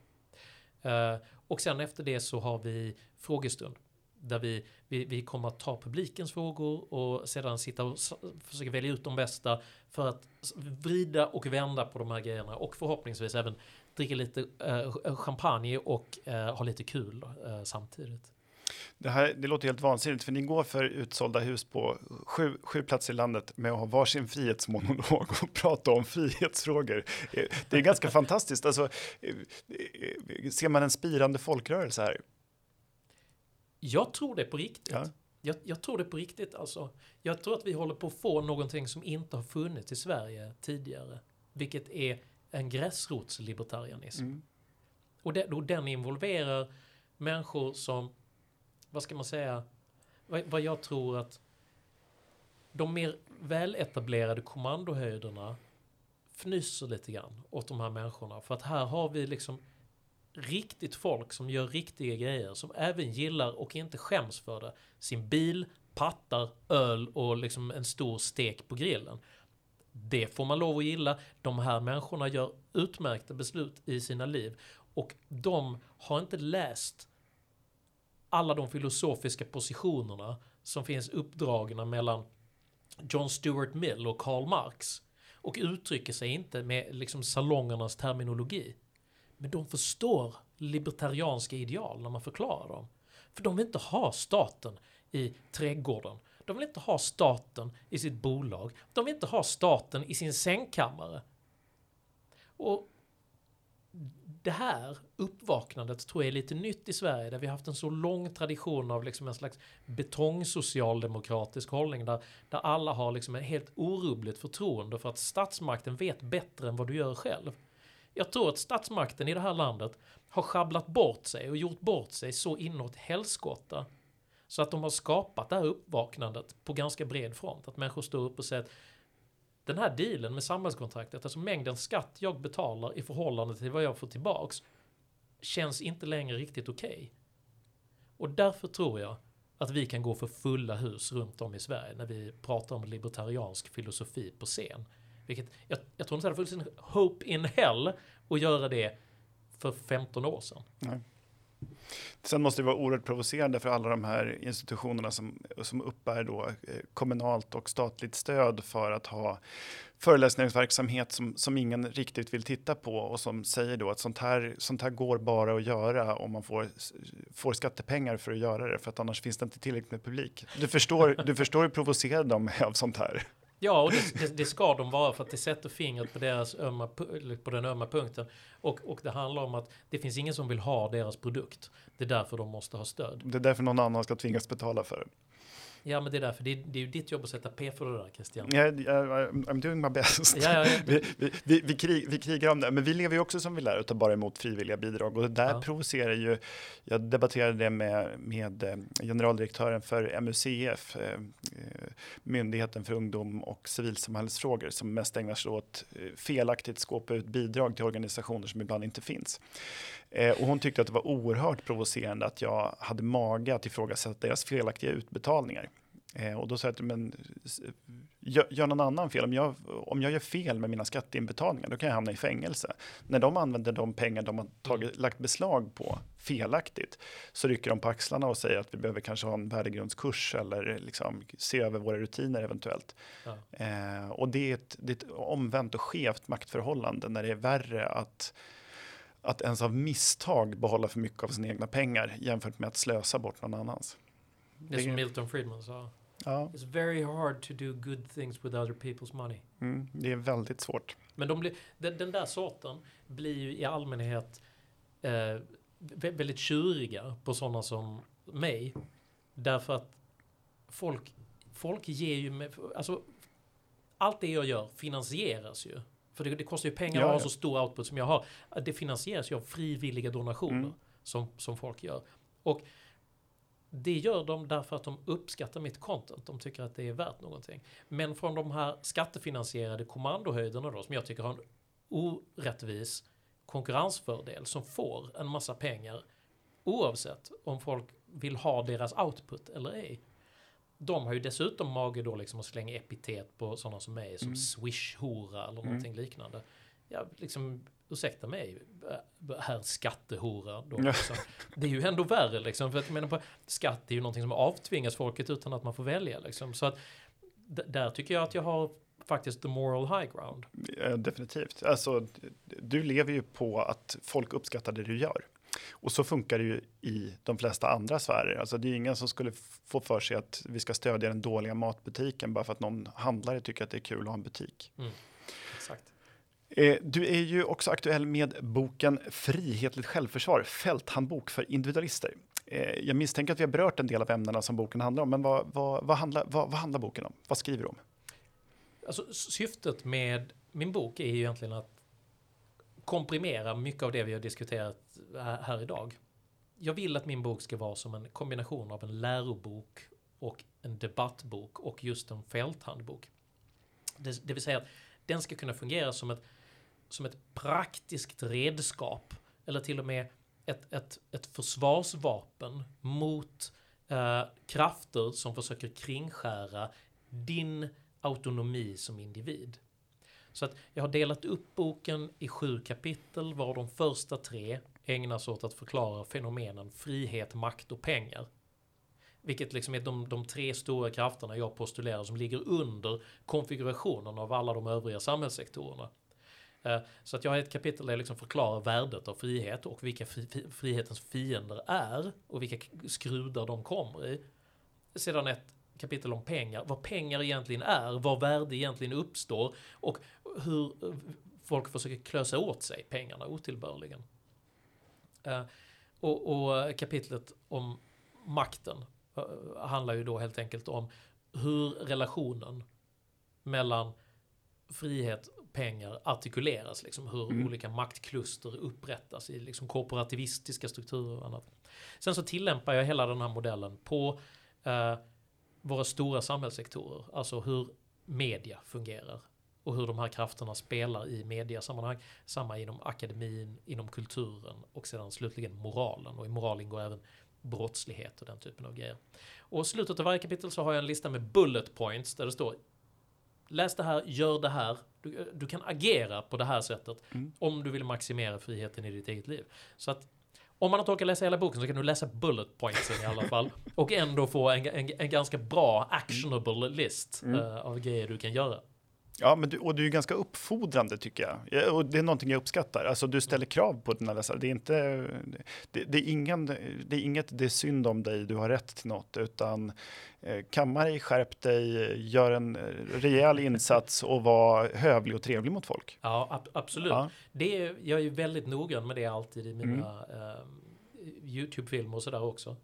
Uh, och sen efter det så har vi frågestund där vi, vi, vi kommer att ta publikens frågor och sedan sitta och försöka välja ut de bästa för att vrida och vända på de här grejerna och förhoppningsvis även dricka lite eh, champagne och eh, ha lite kul eh, samtidigt. Det, här, det låter helt vansinnigt, för ni går för utsålda hus på sju, sju platser i landet med att ha varsin frihetsmonolog och prata om frihetsfrågor. Det är ganska fantastiskt. Alltså, eh, eh, ser man en spirande folkrörelse här? Jag tror det på riktigt. Ja. Jag, jag, tror det på riktigt alltså. Jag tror att vi håller på att få någonting som inte har funnits i Sverige tidigare. Vilket är en gräsrotslibertarianism. Mm. Och, det, och den involverar människor som, vad ska man säga, vad, vad jag tror att de mer väletablerade kommandohöjderna fnyser lite grann åt de här människorna. För att här har vi liksom riktigt folk som gör riktiga grejer, som även gillar och inte skäms för det. Sin bil, pattar, öl och liksom en stor stek på grillen. Det får man lov att gilla. De här människorna gör utmärkta beslut i sina liv. Och de har inte läst alla de filosofiska positionerna som finns uppdragna mellan John Stuart Mill och Karl Marx. Och uttrycker sig inte med liksom salongernas terminologi. Men de förstår libertarianska ideal när man förklarar dem. För de vill inte ha staten i trädgården. De vill inte ha staten i sitt bolag. De vill inte ha staten i sin sängkammare. Och det här uppvaknandet tror jag är lite nytt i Sverige där vi har haft en så lång tradition av liksom en slags betongsocialdemokratisk hållning där, där alla har liksom ett helt orubbligt förtroende för att statsmakten vet bättre än vad du gör själv. Jag tror att statsmakten i det här landet har schabblat bort sig och gjort bort sig så inåt helskotta. Så att de har skapat det här uppvaknandet på ganska bred front. Att människor står upp och säger att den här dealen med samhällskontraktet, alltså mängden skatt jag betalar i förhållande till vad jag får tillbaks, känns inte längre riktigt okej. Okay. Och därför tror jag att vi kan gå för fulla hus runt om i Sverige när vi pratar om libertariansk filosofi på scen. Vilket, jag, jag tror inte det hade funnits en hope in hell att göra det för 15 år sedan. Nej. Sen måste det vara oerhört provocerande för alla de här institutionerna som, som uppbär då eh, kommunalt och statligt stöd för att ha föreläsningsverksamhet som, som ingen riktigt vill titta på och som säger då att sånt här, sånt här går bara att göra om man får, får skattepengar för att göra det för att annars finns det inte tillräckligt med publik. Du förstår, du förstår hur provocerade de är av sånt här. Ja, och det, det, det, ska de vara för att det sätter fingret på, deras ömma, på den ömma punkten. Och, och det handlar om att det finns ingen som vill ha deras produkt. Det är därför de måste ha stöd. Det är därför någon annan ska tvingas betala för det. Ja, men det är därför. Det är, det är ju ditt jobb att sätta P för det där, Christian. Yeah, yeah, I'm doing my best. Ja, ja, ja. (laughs) Vi, vi, vi, vi, krig, vi krigar om det, men vi lever ju också som vi lär och tar bara emot frivilliga bidrag och det där Ja. provocerar ju. Jag debatterade det med, med eh, generaldirektören för MUCF, eh, eh, Myndigheten för ungdom och civilsamhällesfrågor som mest ägnar sig åt felaktigt skåpa ut bidrag till organisationer som ibland inte finns. Eh, och hon tyckte att det var oerhört provocerande att jag hade mage att ifrågasätta deras felaktiga utbetalningar. Eh, och då sa jag att men, gör någon annan fel. Om jag, om jag gör fel med mina skatteinbetalningar, då kan jag hamna i fängelse. När de använder de pengar de har tagit, lagt beslag på felaktigt, så rycker de på axlarna och säger att vi behöver kanske ha en värdegrundskurs eller liksom se över våra rutiner eventuellt. Ja. Eh, och det är, ett, det är ett omvänt och skevt maktförhållande när det är värre att att ens av misstag behålla för mycket av sina egna pengar jämfört med att slösa bort någon annans. Det är som Milton Friedman sa. Ja, It's very hard to do good things with other people's money. mm, det är väldigt svårt. Men de blir, den, den där sorten blir ju i allmänhet eh, vä- väldigt tjuriga på sådana som mig. Därför att folk, folk ger ju mig, alltså allt det jag gör finansieras ju. För det, det kostar ju pengar Ja, att ha så stor output som jag har. Det finansieras ju av frivilliga donationer Mm. som, som folk gör. Och det gör de därför att de uppskattar mitt content. De tycker att det är värt någonting. Men från de här skattefinansierade kommandohöjderna då, som jag tycker har en orättvis konkurrensfördel, som får en massa pengar oavsett om folk vill ha deras output eller ej. De har ju dessutom mage då liksom att slänga epitet på sådana som mig, som Mm. swish-hora eller Mm. någonting liknande. Ja, liksom, ursäkta mig, herr skattehora. Då, liksom. Det är ju ändå värre liksom, för att jag menar på, skatt är ju någonting som avtvingas folket utan att man får välja liksom. Så att där tycker jag att jag har faktiskt the moral high ground. Definitivt. Alltså, du lever ju på att folk uppskattar det du gör. Och så funkar det ju i de flesta andra sfärer. Alltså, det är ingen som skulle få för sig att vi ska stödja den dåliga matbutiken bara för att någon handlare tycker att det är kul att ha en butik. Exakt. Eh, Du är ju också aktuell med boken Frihetligt självförsvar, fälthandbok för individualister. Eh, Jag misstänker att vi har berört en del av ämnena som boken handlar om, men vad, vad, vad, handlar, vad handlar boken om? Vad skriver du om? Alltså, syftet med min bok är ju egentligen att komprimera mycket av det vi har diskuterat här, idag. Jag vill att min bok ska vara som en kombination av en lärobok och en debattbok och just en fälthandbok. Det, det vill säga att den ska kunna fungera som ett, som ett praktiskt redskap eller till och med ett, ett, ett försvarsvapen mot eh, krafter som försöker kringskära din autonomi som individ. Så att jag har delat upp boken i sju kapitel, var de första tre ägnas åt att förklara fenomenen frihet, makt och pengar. Vilket liksom är de, de tre stora krafterna jag postulerar som ligger under konfigurationen av alla de övriga samhällssektorerna. Eh, så att jag har ett kapitel där jag liksom förklarar värdet av frihet och vilka fri, frihetens fiender är och vilka skrudar de kommer i. Sedan ett kapitel om pengar, vad pengar egentligen är, vad värde egentligen uppstår och hur eh, folk försöker klösa åt sig pengarna otillbörligen. Eh, Och, och kapitlet om makten eh, handlar ju då helt enkelt om hur relationen mellan frihet och pengar artikuleras, liksom hur Mm. olika maktkluster upprättas i liksom korporativistiska strukturer och annat. Sen så tillämpar jag hela den här modellen på eh, våra stora samhällssektorer, alltså hur media fungerar och hur de här krafterna spelar i mediasammanhang. Samma inom akademin, inom kulturen och sedan slutligen moralen. Och i moral ingår även brottslighet och den typen av grejer. Och slutet av varje kapitel så har jag en lista med bullet points där det står Läs det här, gör det här. Du, du kan agera på det här sättet Mm. om du vill maximera friheten i ditt eget liv. Så att om man inte orkar läsa hela boken så kan du läsa bullet pointsen i alla fall. Och ändå få en, en, en ganska bra actionable list Mm. eh, av grejer du kan göra. Ja, men du, och du är ganska uppfordrande tycker jag. Ja, Och det är någonting jag uppskattar. Alltså du ställer krav på dina läsare. Det är inte, det, det är ingen, det är inget, det är synd om dig, du har rätt till något, utan eh, kamma dig, skärp dig, gör en eh, rejäl insats och var hövlig och trevlig mot folk. Ja, ab- absolut. Ja, Det är, jag är ju väldigt noggrann med det alltid i mina Mm. eh, YouTube-filmer och sådär också.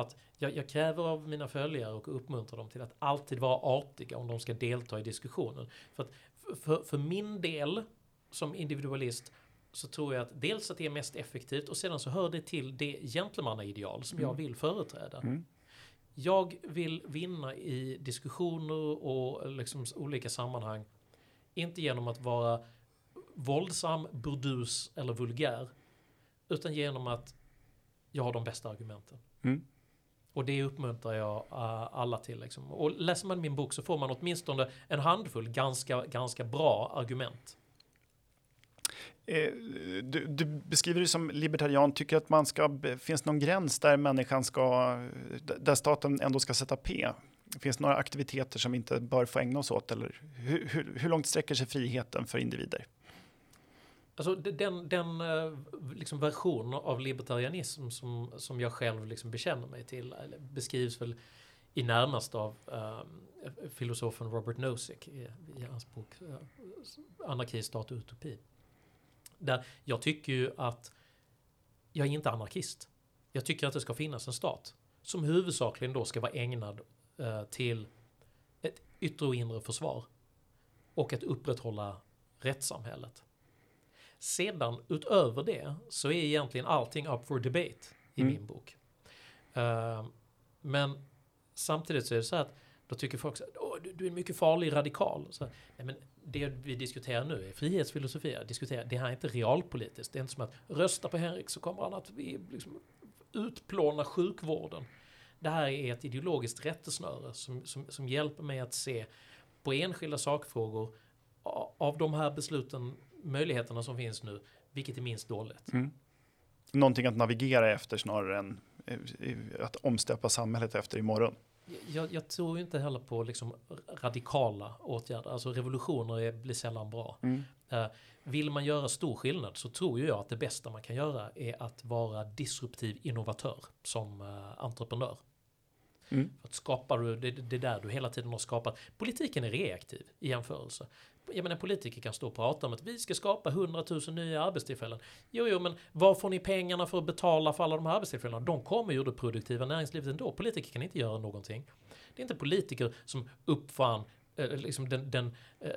Att jag, jag, kräver av mina följare och uppmuntrar dem till att alltid vara artiga om de ska delta i diskussionen. För, att, för, för min del som individualist så tror jag att dels att det är mest effektivt och sedan så hör det till det gentlemannaideal som mm. jag vill företräda. Mm. Jag vill vinna i diskussioner och liksom olika sammanhang. Inte genom att vara våldsam, burdus eller vulgär. Utan genom att jag har de bästa argumenten. Mm. Och det uppmuntrar jag uh, alla till. Liksom. Och läser man min bok så får man åtminstone en handfull ganska, ganska bra argument. Eh, du, du, beskriver dig som libertarian, tycker att man ska, finns någon gräns där människan ska, där staten ändå ska sätta P? Finns det några aktiviteter som vi inte bör få ägna oss åt? Eller hur, hur, hur långt sträcker sig friheten för individer? Alltså den, den eh, liksom version av libertarianism som, som jag själv liksom bekänner mig till beskrivs väl i närmast av um, filosofen Robert Nozick i, i hans bok uh, Anarki, stat och utopi. Där jag tycker ju att jag är inte anarkist. Jag tycker att det ska finnas en stat som huvudsakligen då ska vara ägnad uh, till ett yttre och inre försvar och att upprätthålla rättssamhället. Sedan utöver det så är egentligen allting up for debate i mm. min bok. Uh, men samtidigt så är det så att då tycker folk att du, du är en mycket farlig radikal. Så, nej, men det vi diskuterar nu är frihetsfilosofi. Diskuterar, det här är inte realpolitiskt. Det är inte som att rösta på Henrik så kommer han att liksom, utplåna sjukvården. Det här är ett ideologiskt rättesnöre som, som, som hjälper mig att se på enskilda sakfrågor av de här besluten möjligheterna som finns nu, vilket är minst dåligt. Mm. Någonting att navigera efter snarare än eh, att omstöpa samhället efter imorgon. Jag, jag tror inte heller på liksom radikala åtgärder, alltså revolutioner är, blir sällan bra. Mm. Uh, vill man göra stor skillnad så tror jag att det bästa man kan göra är att vara disruptiv innovatör som uh, entreprenör. Mm. För att skapar du, det, det där du hela tiden har skapat. Politiken är reaktiv i jämförelse jag menar politiker kan stå och prata om att vi ska skapa 100 000 nya arbetstillfällen. Jo, jo, men var får ni pengarna för att betala för alla de här arbetstillfällena? De kommer ju ur det produktiva näringslivet ändå. Politiker kan inte göra någonting. Det är inte politiker som uppfann eh, liksom den, den eh,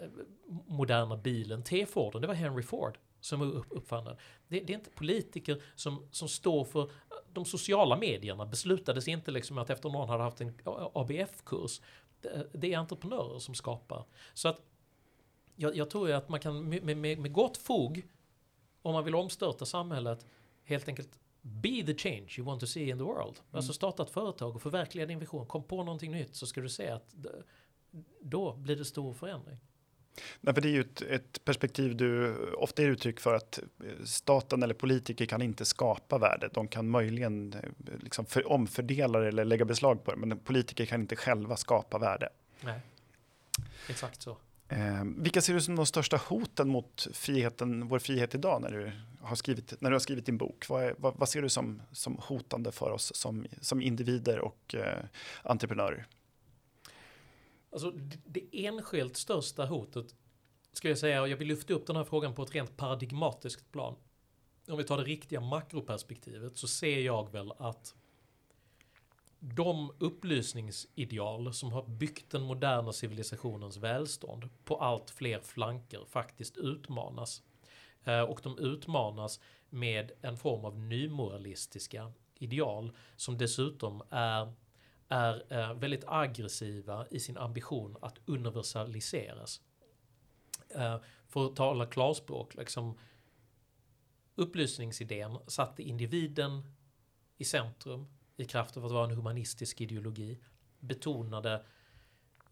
moderna bilen, T-Forden, det var Henry Ford som uppfann den. Det, det, är inte politiker som, som står för eh, de sociala medierna beslutades inte liksom att efter någon hade haft en ABF-kurs. Det, det är entreprenörer som skapar. Så att jag, jag tror att man kan med, med, med gott fog, om man vill omstörta samhället, helt enkelt Be the change you want to see in the world. Mm. Alltså starta ett företag och förverkliga din vision. Kom på någonting nytt så ska du se att då blir det stor förändring. Nej, för det är ju ett, ett, perspektiv du ofta ger uttryck för att staten eller politiker kan inte skapa värde. De kan möjligen eh, liksom för, omfördela det eller lägga beslag på det, men politiker kan inte själva skapa värde. Nej, exakt så. Eh, vilka ser du som de största hoten mot friheten, vår frihet idag när du har skrivit, när du har skrivit din bok? Vad, är, vad, vad ser du som, som hotande för oss som, som individer och eh, entreprenörer? Alltså, det, det enskilt största hotet ska jag säga, och jag vill lyfta upp den här frågan på ett rent paradigmatiskt plan. Om vi tar det riktiga makroperspektivet så ser jag väl att de upplysningsideal som har byggt den moderna civilisationens välstånd på allt fler flanker faktiskt utmanas. Eh, och de utmanas med en form av nymoralistiska ideal som dessutom är, är eh, väldigt aggressiva i sin ambition att universaliseras. Eh, för att tala klarspråk, liksom upplysningsidén satte individen i centrum i kraft av att vara en humanistisk ideologi. Betonade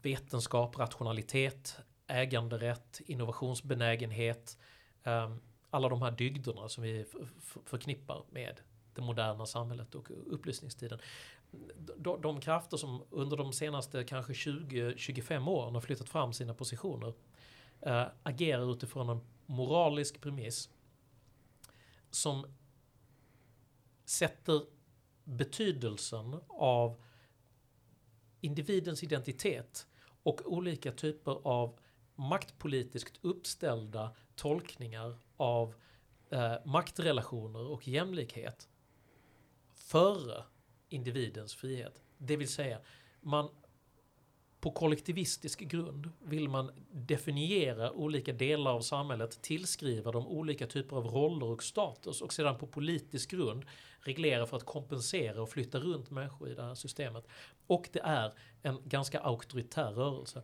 vetenskap, rationalitet, äganderätt, innovationsbenägenhet. Um, alla de här dygderna som vi förknippar med det moderna samhället och upplysningstiden. De, de krafter som under de senaste kanske 20-25 åren har flyttat fram sina positioner äh, agerar utifrån en moralisk premiss som sätter betydelsen av individens identitet och olika typer av maktpolitiskt uppställda tolkningar av eh, maktrelationer och jämlikhet före individens frihet. Det vill säga, man på kollektivistisk grund vill man definiera olika delar av samhället, tillskriva dem olika typer av roller och status och sedan på politisk grund reglera för att kompensera och flytta runt människor i det här systemet. Och det är en ganska auktoritär rörelse.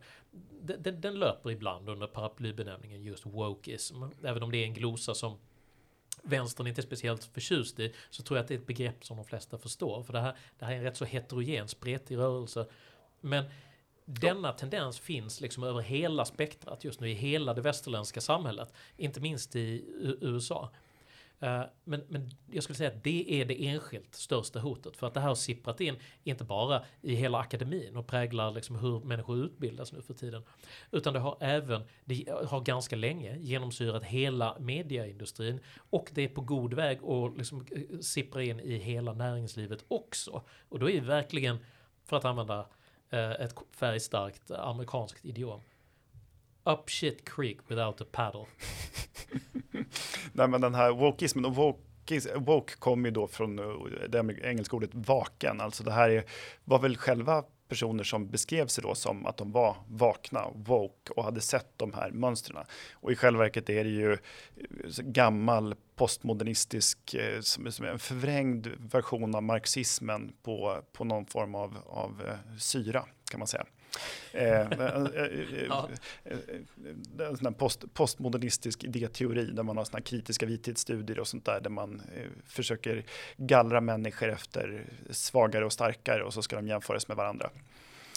Den, den, den löper ibland under paraplybenämningen just wokeism, även om det är en glosa som vänstern inte är speciellt förtjust i, så tror jag att det är ett begrepp som de flesta förstår. För det här, det här är en rätt så heterogen, spretig rörelse. Men denna tendens finns liksom över hela spektrat just nu i hela det västerländska samhället. Inte minst i USA. Eh, men, men jag skulle säga att det är det enskilt största hotet. För att det här har sipprat in, inte bara i hela akademin och präglar liksom hur människor utbildas nu för tiden. Utan det har även, det har ganska länge genomsyrat hela mediaindustrin. Och det är på god väg att liksom eh, sippra in i hela näringslivet också. Och då är verkligen, för att använda Eh, ett färgstarkt eh, amerikanskt idiom, up shit creek without a paddle. (laughs) Nej, men den här wokeismen och woke Woke kom ju då från eh, det engelska ordet vaken, alltså det här är, var väl själva personer som beskrev sig då som att de var vakna, woke och hade sett de här mönstren. Och i själva verket är det ju eh, gammal postmodernistisk, eh, som, är en förvrängd version av marxismen på, på någon form av, av eh, syra kan man säga. Eh, eh, eh, ja. En sån post, postmodernistisk idéteori där man har såna kritiska vithetsstudier och sånt där där man försöker gallra människor efter svagare och starkare och så ska de jämföras med varandra.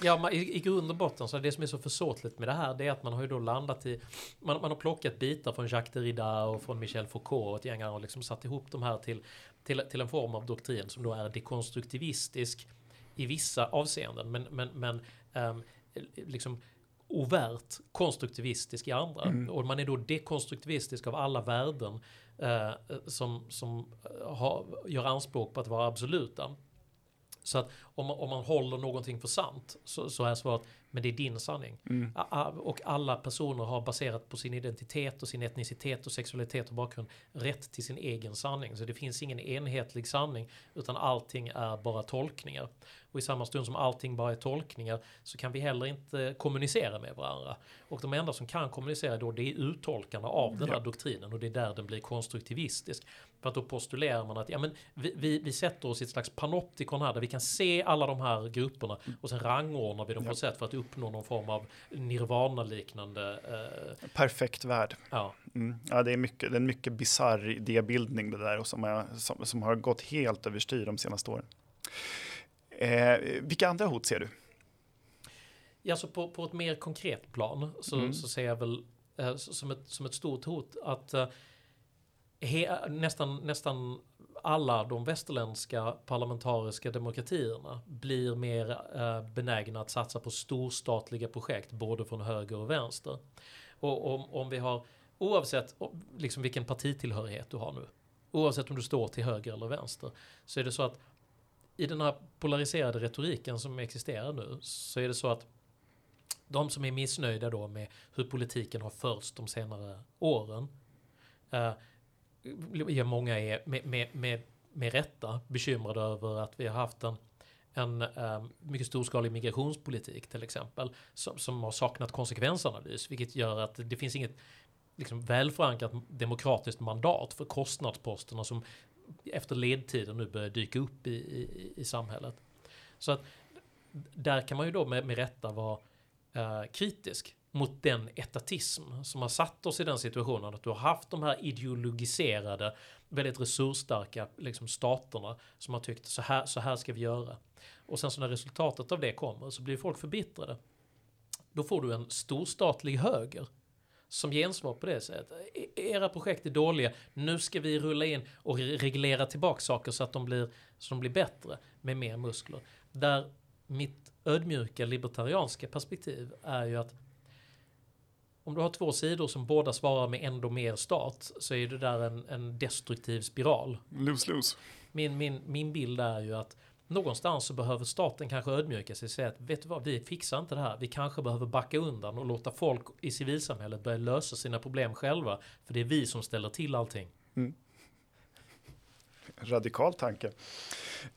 Ja, i, i grund och botten så är det som är så försåtligt med det här det är att man har ju då landat i man, man har plockat bitar från Jacques Derrida och från Michel Foucault och ett gäng och liksom satt ihop de här till, till, till en form av doktrin som då är dekonstruktivistisk i vissa avseenden men, men, men um, liksom overt konstruktivistisk i andra. Mm. Och man är då dekonstruktivistisk av alla värden eh, som, som har, gör anspråk på att vara absoluta. Så att om man, om man håller någonting för sant så, så är svaret men det är din sanning. Mm. Och alla personer har baserat på sin identitet och sin etnicitet och sexualitet och bakgrund rätt till sin egen sanning. Så det finns ingen enhetlig sanning utan allting är bara tolkningar. Och i samma stund som allting bara är tolkningar så kan vi heller inte kommunicera med varandra. Och de enda som kan kommunicera då det är uttolkarna av den här ja. doktrinen och det är där den blir konstruktivistisk. För att då postulerar man att ja, men vi, vi, vi sätter oss i ett slags panoptikon här där vi kan se alla de här grupperna och sen rangordnar vi dem på ett sätt för att uppnå någon form av nirvana-liknande. Eh... Perfekt värld. Ja. Mm. ja, det är, mycket, det är en mycket bisarr idébildning det där och som, är, som, som har gått helt överstyr de senaste åren. Eh, vilka andra hot ser du? Ja, så på, på ett mer konkret plan så, mm. så ser jag väl eh, som, ett, som ett stort hot att eh, he, nästan, nästan alla de västerländska parlamentariska demokratierna blir mer eh, benägna att satsa på storstatliga projekt både från höger och vänster. Och om, om vi har, oavsett liksom vilken partitillhörighet du har nu, oavsett om du står till höger eller vänster, så är det så att i den här polariserade retoriken som existerar nu så är det så att de som är missnöjda då med hur politiken har förts de senare åren eh, ja, många är med, med, med, med rätta bekymrade över att vi har haft en, en eh, mycket storskalig migrationspolitik till exempel som, som har saknat konsekvensanalys vilket gör att det finns inget liksom, välförankrat demokratiskt mandat för kostnadsposterna som efter ledtiden nu börjar dyka upp i, i, i samhället. Så att där kan man ju då med, med rätta vara eh, kritisk mot den etatism som har satt oss i den situationen att du har haft de här ideologiserade, väldigt resursstarka liksom, staterna som har tyckt så här, så här ska vi göra. Och sen så när resultatet av det kommer så blir folk förbittrade. Då får du en storstatlig höger som gensvar på det sättet. att era projekt är dåliga, nu ska vi rulla in och reglera tillbaka saker så att de blir, så de blir bättre med mer muskler. Där mitt ödmjuka libertarianska perspektiv är ju att om du har två sidor som båda svarar med ändå mer stat så är det där en, en destruktiv spiral. Lose-lose. Min, min, min bild är ju att någonstans så behöver staten kanske ödmjuka sig och säga att vet du vad, vi fixar inte det här. Vi kanske behöver backa undan och låta folk i civilsamhället börja lösa sina problem själva. För det är vi som ställer till allting. Mm radikal tanke.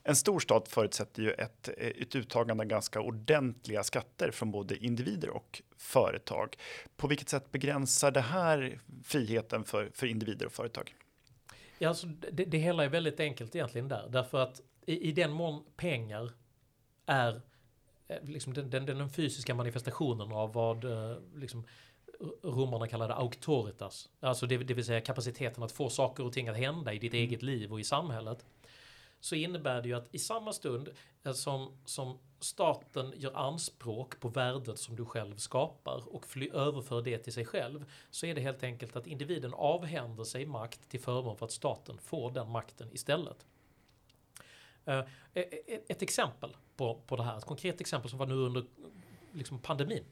En stor stat förutsätter ju ett, eh, ett uttagande av ganska ordentliga skatter från både individer och företag. På vilket sätt begränsar det här friheten för, för individer och företag? Ja, alltså, det, det hela är väldigt enkelt egentligen där. Därför att i, i den mån pengar är eh, liksom den, den, den fysiska manifestationen av vad eh, liksom, romarna kallade auktoritas. Alltså det, det vill säga kapaciteten att få saker och ting att hända i ditt mm. eget liv och i samhället. Så innebär det ju att i samma stund eh, som, som staten gör anspråk på värdet som du själv skapar och fly, överför det till sig själv så är det helt enkelt att individen avhänder sig makt till förmån för att staten får den makten istället. Uh, ett exempel på, på det här, ett konkret exempel som var nu under liksom pandemin.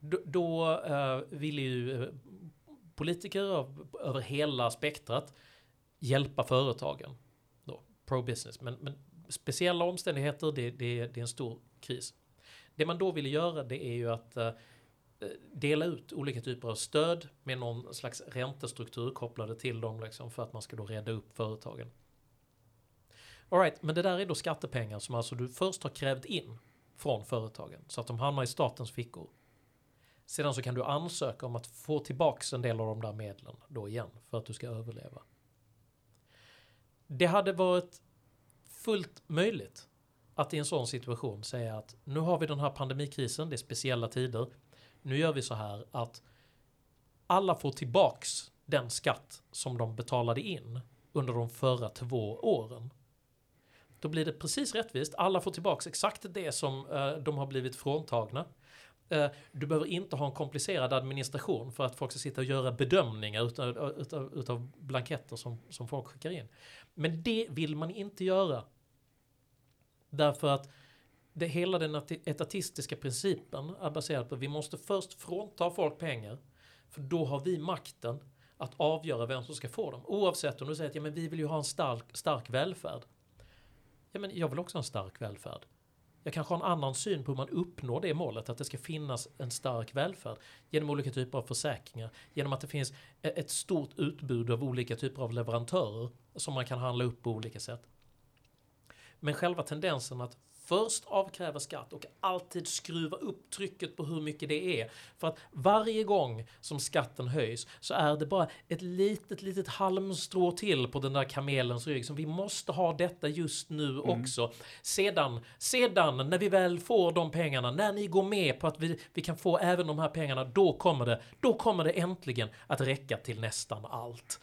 Då, då eh, ville ju eh, politiker av, över hela spektrat hjälpa företagen. Pro-business. Men, men speciella omständigheter, det, det, det är en stor kris. Det man då ville göra det är ju att eh, dela ut olika typer av stöd med någon slags räntestruktur kopplade till dem liksom för att man ska då rädda upp företagen. Alright, men det där är då skattepengar som alltså du först har krävt in från företagen så att de hamnar i statens fickor. Sedan så kan du ansöka om att få tillbaks en del av de där medlen då igen för att du ska överleva. Det hade varit fullt möjligt att i en sån situation säga att nu har vi den här pandemikrisen, det är speciella tider. Nu gör vi så här att alla får tillbaks den skatt som de betalade in under de förra två åren. Då blir det precis rättvist. Alla får tillbaks exakt det som eh, de har blivit fråntagna. Eh, du behöver inte ha en komplicerad administration för att folk ska sitta och göra bedömningar utav, utav, utav blanketter som, som folk skickar in. Men det vill man inte göra. Därför att det, hela den etatistiska principen är baserad på att vi måste först frånta folk pengar. För då har vi makten att avgöra vem som ska få dem. Oavsett om du säger att ja, men vi vill ju ha en stark, stark välfärd. Ja, men jag vill också ha en stark välfärd. Jag kanske har en annan syn på hur man uppnår det målet, att det ska finnas en stark välfärd. Genom olika typer av försäkringar, genom att det finns e-, ett stort utbud av olika typer av leverantörer som man kan handla upp på olika sätt. Men själva tendensen att först avkräva skatt och alltid skruva upp trycket på hur mycket det är. För att varje gång som skatten höjs så är det bara ett litet, litet halmstrå till på den där kamelens rygg som vi måste ha detta just nu mm. också. Sedan, sedan när vi väl får de pengarna, när ni går med på att vi, vi kan få även de här pengarna, då kommer det, då kommer det äntligen att räcka till nästan allt.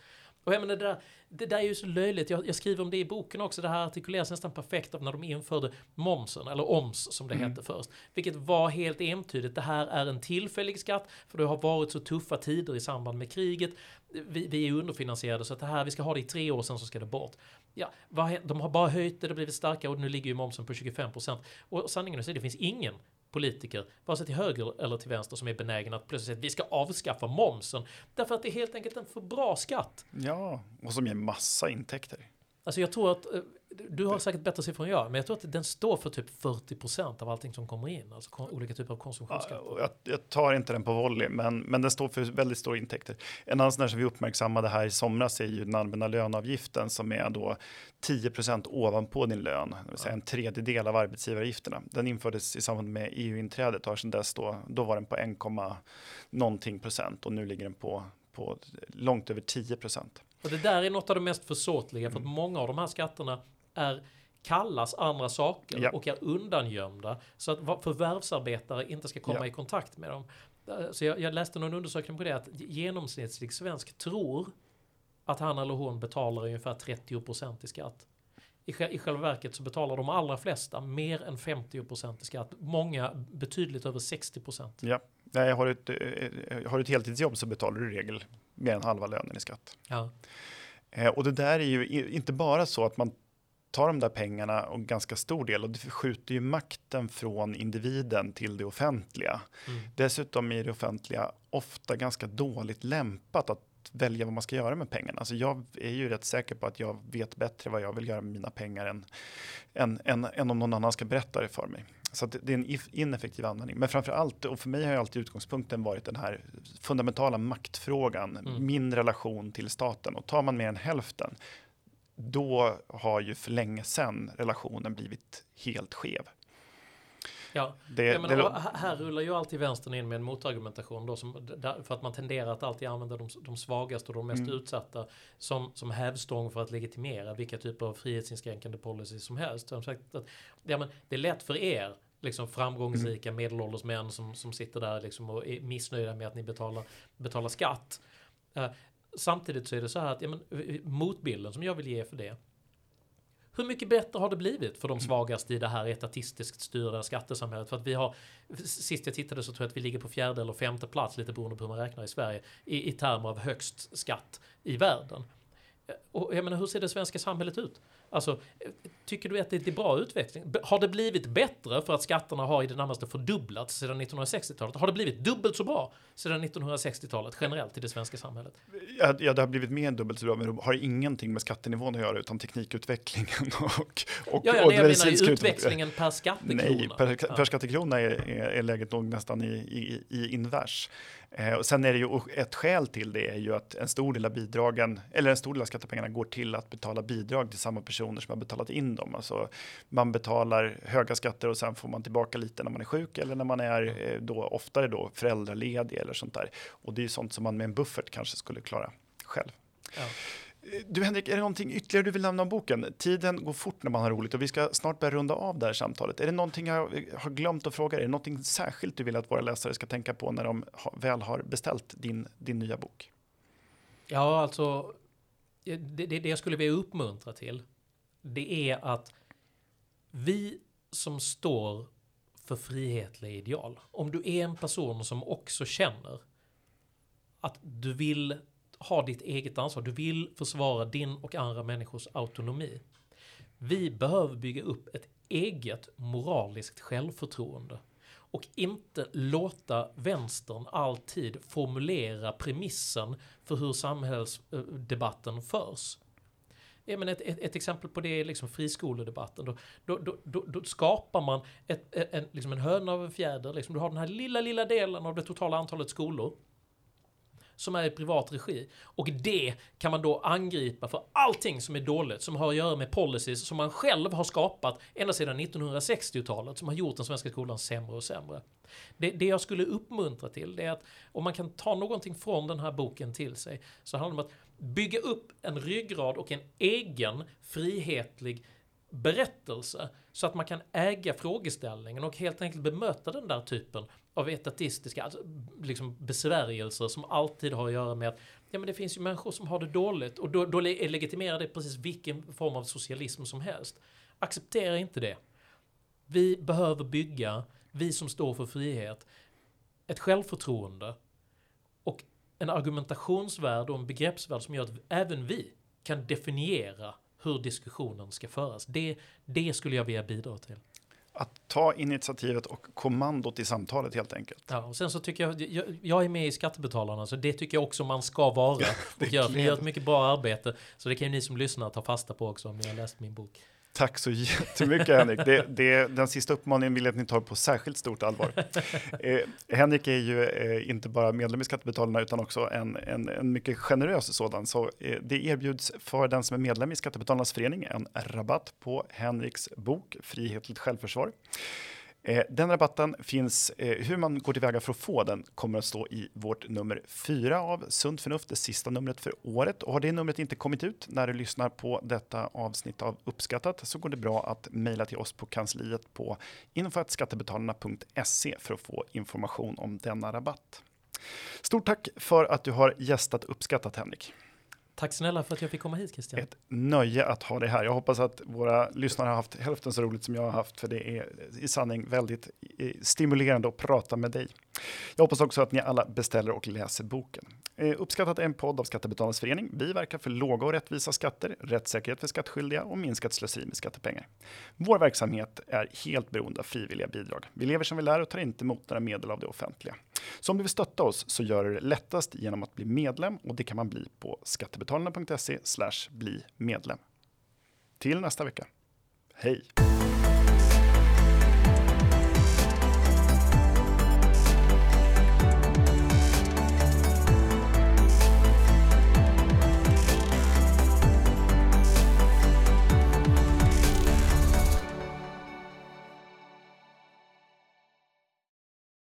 Och jag menar, det, där, det där är ju så löjligt. Jag, jag, skriver om det i boken också. Det här artikuleras nästan perfekt av när de införde momsen, eller OMS som det mm. hette först. Vilket var helt entydigt. Det här är en tillfällig skatt, för det har varit så tuffa tider i samband med kriget. Vi, vi är underfinansierade, så att det här, vi ska ha det i tre år, sen så ska det bort. Ja, de har bara höjt det, det har blivit starkare och nu ligger ju momsen på 25%. Och sanningen är att det finns ingen politiker, vare sig till höger eller till vänster, som är benägna att plötsligt säga att vi ska avskaffa momsen. Därför att det är helt enkelt en för bra skatt. Ja, och som ger massa intäkter. Alltså jag tror att eh, du har säkert bättre siffror än jag, men jag tror att den står för typ 40% av allting som kommer in, alltså olika typer av konsumtionsskatter. Ja, jag, jag, tar inte den på volley, men, men den står för väldigt stora intäkter. En annan sån som vi uppmärksammade här i somras är ju den allmänna löneavgiften som är då 10% ovanpå din lön, det vill säga en tredjedel av arbetsgivaravgifterna. Den infördes i samband med EU-inträdet och sedan dess då, då var den på 1, någonting procent och nu ligger den på, på långt över 10 procent. Och det där är något av det mest försåtliga för att många av de här skatterna är kallas andra saker ja. och är undangömda så att förvärvsarbetare inte ska komma ja. i kontakt med dem. Eh, så jag, jag läste någon undersökning på det att genomsnittlig svensk tror att han eller hon betalar ungefär 30% i skatt. I, I själva verket så betalar de allra flesta mer än 50% i skatt. Många betydligt över 60%. Ja, Nej, har du ett, eh, har du ett heltidsjobb så betalar du i regel mer än halva lönen i skatt. Ja. Eh, och det där är ju inte bara så att man tar de där pengarna och ganska stor del och det skjuter ju makten från individen till det offentliga. Mm. Dessutom är det offentliga ofta ganska dåligt lämpat att välja vad man ska göra med pengarna. Alltså jag är ju rätt säker på att jag vet bättre vad jag vill göra med mina pengar än, än, än, än om någon annan ska berätta det för mig. Så det är en ineffektiv användning. Men framför allt, och för mig har ju alltid utgångspunkten varit den här fundamentala maktfrågan, mm. min relation till staten. Och tar man mer än hälften, då har ju för länge sedan relationen blivit helt skev. Ja, det, ja, men, det, här rullar ju alltid vänstern in med en motargumentation då som, för att man tenderar att alltid använda de, de svagaste och de mest mm. utsatta som, som hävstång för att legitimera vilka typer av frihetsinskränkande policy som helst. Som sagt, att, ja, men det är lätt för er liksom framgångsrika mm. medelålders män som, som sitter där liksom och är missnöjda med att ni betalar, betalar skatt. Uh, samtidigt så är det så här att ja, men, eh, eh, motbilden som jag vill ge för det hur mycket bättre har det blivit för de svagaste i det här etatistiskt styrda skattesamhället? För att vi har, sist jag tittade så tror jag att vi ligger på fjärde eller femte plats, lite beroende på hur man räknar i Sverige, i, i termer av högst skatt i världen. Eh, och jag menar, hur ser det svenska samhället ut? Alltså, tycker du att det är bra utveckling? Har det blivit bättre för att skatterna har i det närmaste fördubblats sedan 1960-talet? Har det blivit dubbelt så bra sedan 1960-talet generellt i det svenska samhället? Ja, ja, det har blivit mer än dubbelt så bra, men det har ingenting med skattenivån att göra utan teknikutvecklingen (laughs) och, och, ja, ja, och nej, jag menar utvecklingen per skattekrona. Nej, per, per skattekrona är, är, är läget nog nästan i, i, i invers. Eh, och sen är det ju ett skäl till det är ju att en stor del av bidragen eller en stor del av skattepengarna går till att betala bidrag till samma personer som har betalat in dem. Alltså man betalar höga skatter och sen får man tillbaka lite när man är sjuk eller när man är eh, då oftare då föräldraledig eller sånt där. Och det är sånt som man med en buffert kanske skulle klara själv. Ja. Du Henrik, är det någonting ytterligare du vill nämna om boken? Tiden går fort när man har roligt och vi ska snart börja runda av det här samtalet. Är det någonting jag har glömt att fråga? Är det någonting särskilt du vill att våra läsare ska tänka på när de väl har beställt din, din nya bok? Ja, alltså det, det, det jag skulle vilja uppmuntra till det är att vi som står för frihetliga ideal, om du är en person som också känner att du vill ha ditt eget ansvar. Du vill försvara din och andra människors autonomi. Vi behöver bygga upp ett eget moraliskt självförtroende och inte låta vänstern alltid formulera premissen för hur samhällsdebatten förs. Ja, men ett, ett, ett, exempel på det är liksom friskoledebatten. Då, då, då, då skapar man ett, en, liksom en höna av en fjäder. Liksom. Du har den här lilla, lilla delen av det totala antalet skolor som är i privat regi. Och det kan man då angripa för allting som är dåligt, som har att göra med policies som man själv har skapat ända sedan 1960-talet, som har gjort den svenska skolan sämre och sämre. Det, det jag skulle uppmuntra till, det är att om man kan ta någonting från den här boken till sig, så handlar det om att bygga upp en ryggrad och en egen frihetlig berättelse så att man kan äga frågeställningen och helt enkelt bemöta den där typen av etatistiska alltså, liksom besvärjelser som alltid har att göra med att ja, men det finns ju människor som har det dåligt och då, då legitimerar det precis vilken form av socialism som helst. Acceptera inte det. Vi behöver bygga, vi som står för frihet, ett självförtroende och en argumentationsvärld och en begreppsvärld som gör att även vi kan definiera hur diskussionen ska föras. Det, det skulle jag vilja bidra till. Att ta initiativet och kommandot i samtalet helt enkelt. Ja, och sen så tycker jag, jag, jag är med i Skattebetalarna, så det tycker jag också man ska vara. och gör, gör ett mycket bra arbete, så det kan ju ni som lyssnar ta fasta på också om ni har läst min bok. Tack så jättemycket Henrik. Det, det, den sista uppmaningen vill jag att ni tar på särskilt stort allvar. Eh, Henrik är ju eh, inte bara medlem i Skattebetalarna utan också en, en, en mycket generös sådan. Så eh, det erbjuds för den som är medlem i Skattebetalarnas förening en rabatt på Henriks bok Frihetligt självförsvar. Eh, den rabatten finns, eh, hur man går tillväga för att få den kommer att stå i vårt nummer fyra av Sunt Förnuft, det sista numret för året. Och har det numret inte kommit ut när du lyssnar på detta avsnitt av Uppskattat så går det bra att mejla till oss på kansliet på info.skattebetalarna.se för att få information om denna rabatt. Stort tack för att du har gästat Uppskattat Henrik. Tack snälla för att jag fick komma hit Christian. Ett nöje att ha dig här. Jag hoppas att våra lyssnare har haft hälften så roligt som jag har haft, för det är i sanning väldigt eh, stimulerande att prata med dig. Jag hoppas också att ni alla beställer och läser boken. Eh, uppskattat är en podd av Skattebetalarnas förening. Vi verkar för låga och rättvisa skatter, rättssäkerhet för skattskyldiga och minskat slöseri med skattepengar. Vår verksamhet är helt beroende av frivilliga bidrag. Vi lever som vi lär och tar inte emot några medel av det offentliga. Så om du vill stötta oss så gör du det lättast genom att bli medlem och det kan man bli på skattebetalarna.se bli medlem. Till nästa vecka. Hej!